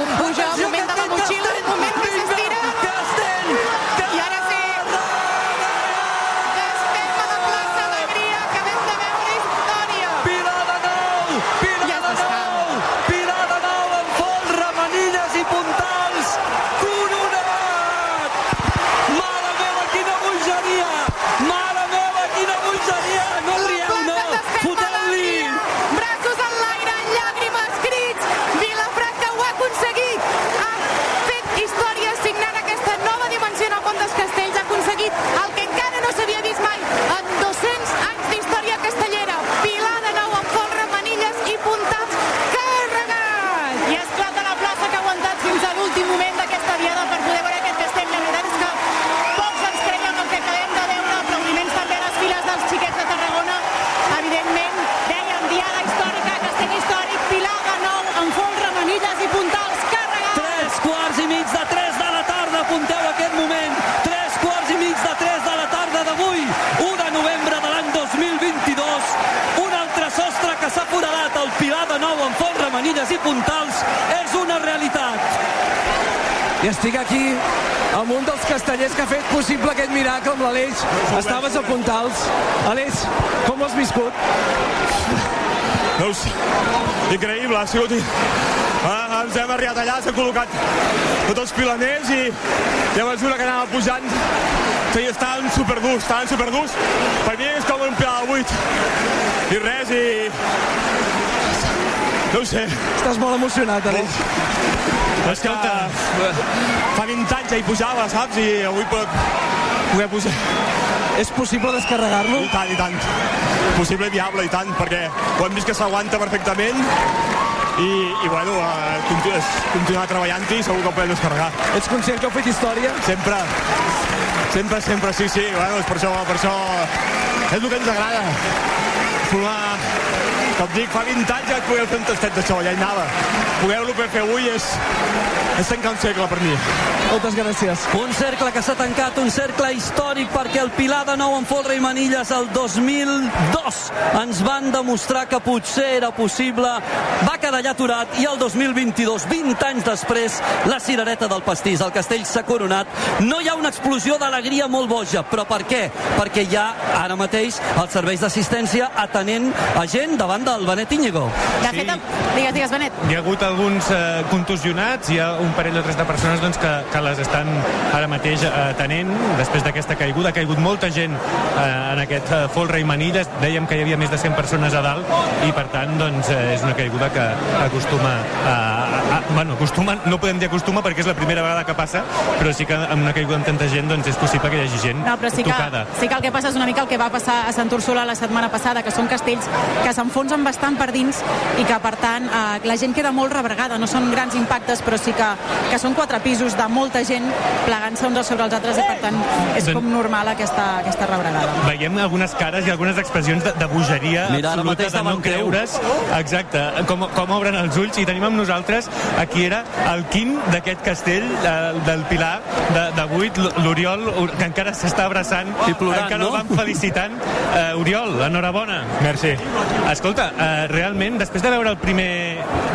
Estic aquí amb un dels castellers que ha fet possible aquest miracle amb l'Aleix. Estaves a Puntals. Aleix, com ho has viscut? No sé. Increïble, ha sigut... Ah, ens hem arribat allà, s'han col·locat tots els pilaners i, i a mesura que anava pujant sí, estaven superdurs, estaven superdurs. Per mi és com un pilar de buit. I res, i... No ho sé. Estàs molt emocionat, Aleix. És que fa 20 anys ja hi pujava, saps? I avui puc poder pujar. És possible descarregar-lo? I tant, i tant. Possible i viable, i tant, perquè ho hem vist que s'aguanta perfectament i, i bueno, eh, continu continuar treballant-hi i segur que ho podem descarregar. Ets conscient que heu fet història? Sempre. Sempre, sempre, sí, sí. Bueno, és per això, per això és el que ens agrada. Formar, com dic, fa 20 anys ja podeu fer un tastet d'això, ja hi anava. Poder-lo fer avui és, és tancar un segle per mi. Moltes gràcies. Un cercle que s'ha tancat, un cercle històric, perquè el Pilar de nou en folre i manilles el 2002 ens van demostrar que potser era possible. Va quedar allà aturat i el 2022, 20 anys després, la cirereta del pastís, el castell s'ha coronat. No hi ha una explosió d'alegria molt boja, però per què? Perquè hi ha ara mateix els serveis d'assistència atenent a gent davant del Benet Íñigo. De fet, digues, digues, Benet. Hi ha hagut alguns eh, contusionats, hi ha un parell o tres de persones doncs, que, que les estan ara mateix eh, atenent després d'aquesta caiguda. Ha caigut molta gent eh, en aquest eh, folre i manilles. Dèiem que hi havia més de 100 persones a dalt i, per tant, doncs, eh, és una caiguda que acostuma a, a, a... Bueno, acostuma, no podem dir acostuma perquè és la primera vegada que passa, però sí que amb una caiguda amb tanta gent doncs, és possible que hi hagi gent No, però sí que, tocada. sí que el que passa és una mica el que va passar a Sant Úrsula la setmana passada, que són castells que s'enfonsen bastant per dins i que, per tant, eh, la gent queda molt rebregada. No són grans impactes, però sí que, que són quatre pisos de molta gent plegant-se uns sobre els altres i, per tant, és com normal aquesta, aquesta rebregada. Veiem algunes cares i algunes expressions de, de bogeria Mira, absoluta, de no creure's. Exacte, com, com obren els ulls. I tenim amb nosaltres, aquí era el quin d'aquest castell eh, del Pilar de, de 8, l'Oriol, que encara s'està abraçant. I plorant, encara no? el van felicitant. Uh, Oriol, enhorabona. Merci. Escolta, uh, realment, després de veure el primer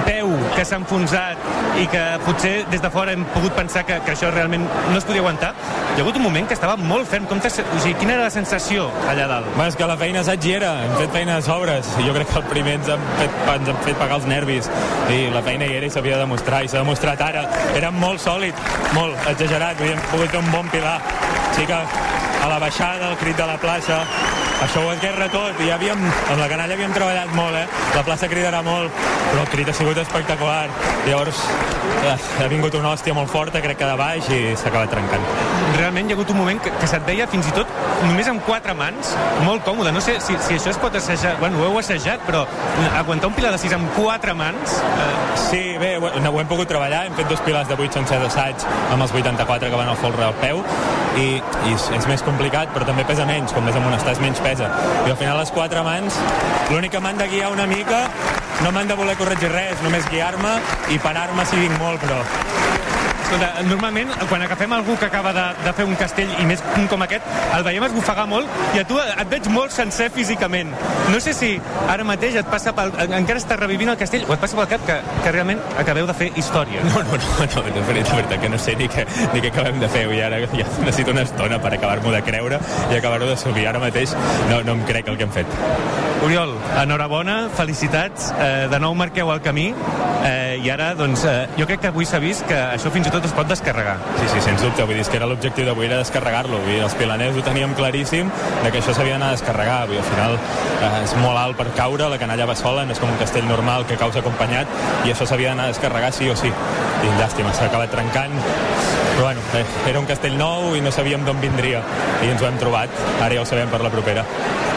peu que s'ha enfonsat i que potser des de fora hem pogut pensar que, que això realment no es podia aguantar, hi ha hagut un moment que estava molt ferm. Com o sigui, quina era la sensació allà dalt? Bueno, és que la feina hi era, hem fet feina a sobres, jo crec que el primer ens han fet, ens han fet pagar els nervis, i la feina hi era i s'havia de demostrar, i s'ha demostrat ara. Era molt sòlid, molt exagerat, havíem pogut fer un bon pilar. Sí que a la baixada, el crit de la plaça, això ho esguerra tot. I havíem, amb la canalla havíem treballat molt, eh? La plaça cridarà molt, però el crit ha sigut espectacular. Llavors, eh, ha vingut una hòstia molt forta, crec que de baix, i s'ha acabat trencant. Realment hi ha hagut un moment que, que se't veia fins i tot només amb quatre mans, molt còmode. No sé si, si això es pot assajar, bueno, ho heu assajat, però aguantar un pilar de sis amb quatre mans... Eh... Sí, bé, ho, ho hem pogut treballar, hem fet dos pilars de 8 sense d'assaig amb els 84 que van al folre al peu, i, i és, és més complicat, però també pesa menys, com més amunt estàs, menys pesa. I al final les quatre mans, l'únic que m'han de guiar una mica, no m'han de voler corregir res, només guiar-me i parar-me si vinc molt, però normalment, quan agafem algú que acaba de, de fer un castell, i més un com aquest, el veiem esbufegar molt, i a tu et veig molt sencer físicament. No sé si ara mateix et passa pel, encara estàs revivint el castell, o et passa pel cap que, que realment acabeu de fer història. No, no, no, no, veritat, de veritat que no sé ni què, ni què acabem de fer, i ara ja necessito una estona per acabar-m'ho de creure i acabar-ho de subir. Ara mateix no, no em crec el que hem fet. Oriol, enhorabona, felicitats, eh, de nou marqueu el camí, eh, i ara, doncs, eh, jo crec que avui s'ha vist que això fins i tot es pot descarregar. Sí, sí, sens dubte, vull dir, que era l'objectiu d'avui era descarregar-lo, vull dir, els pilaners ho teníem claríssim de que això s'havia d'anar a descarregar, vull dir, al final eh, és molt alt per caure, la canalla va sola, no és com un castell normal que caus acompanyat, i això s'havia d'anar a descarregar sí o sí. I llàstima, s'ha acabat trencant, però bueno, eh, era un castell nou i no sabíem d'on vindria, i ens ho hem trobat, ara ja ho sabem per la propera.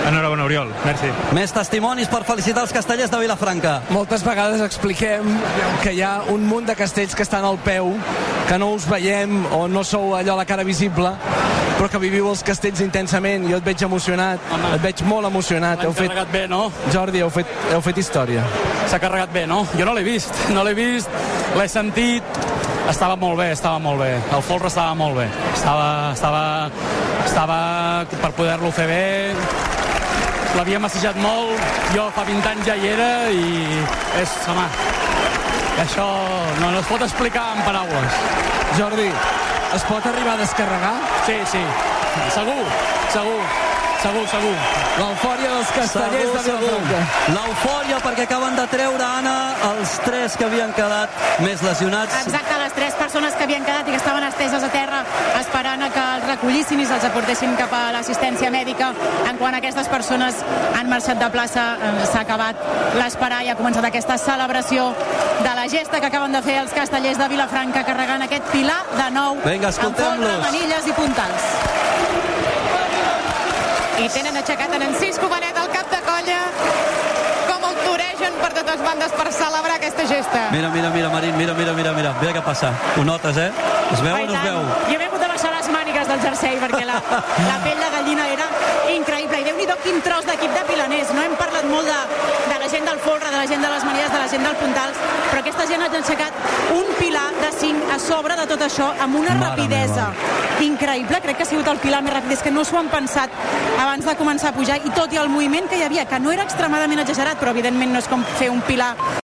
Enhorabona, Oriol. Merci. Més testimonis per felicitar els castellers de Vilafranca. Moltes vegades expliquem que hi ha un munt de castells que estan al peu, que no us veiem o no sou allò a la cara visible, però que viviu els castells intensament. Jo et veig emocionat, Home. et veig molt emocionat. Heu fet... carregat bé, no? Jordi, heu fet, heu fet història. S'ha carregat bé, no? Jo no l'he vist, no l'he vist, l'he sentit, estava molt bé, estava molt bé. El folre estava molt bé. Estava, estava, estava per poder-lo fer bé, l'havíem assajat molt, jo fa 20 anys ja hi era i és, home, això no, no es pot explicar en paraules. Jordi, es pot arribar a descarregar? Sí, sí, segur, segur, segur, segur. L'eufòria dels castellers segur, de Vilafranca. L'eufòria perquè acaben de treure, Anna, els tres que havien quedat més lesionats. Exacte, les tres persones que havien quedat i que estaven esteses a terra esperant a que els recollissin i se'ls aportessin cap a l'assistència mèdica. En quant a aquestes persones han marxat de plaça, eh, s'ha acabat l'esperar i ha començat aquesta celebració de la gesta que acaben de fer els castellers de Vilafranca carregant aquest pilar de nou Vinga, amb folre, manilles i puntals. I tenen aixecat en Encís Comanet al cap de colla com el toregen per totes bandes per celebrar aquesta gesta. Mira, mira, mira, Marín, mira, mira, mira, mira. Mira què passa. Ho notes, eh? Es veu o no es veu? Jo m'he de baixar les mànigues del jersei perquè la, la pell de gallina era increïble. I déu-n'hi-do quin tros d'equip de pilaners. No hem parlat molt de, de la gent del folre, de la gent de les manies, de la gent del puntals, però aquesta gent ha aixecat un pilar de 5 a sobre de tot això amb una Mare rapidesa meva. increïble. Crec que ha sigut el pilar més ràpid. És que no s'ho han pensat abans de començar a pujar i tot i el moviment que hi havia, que no era extremadament exagerat, però evidentment no és com fer un pilar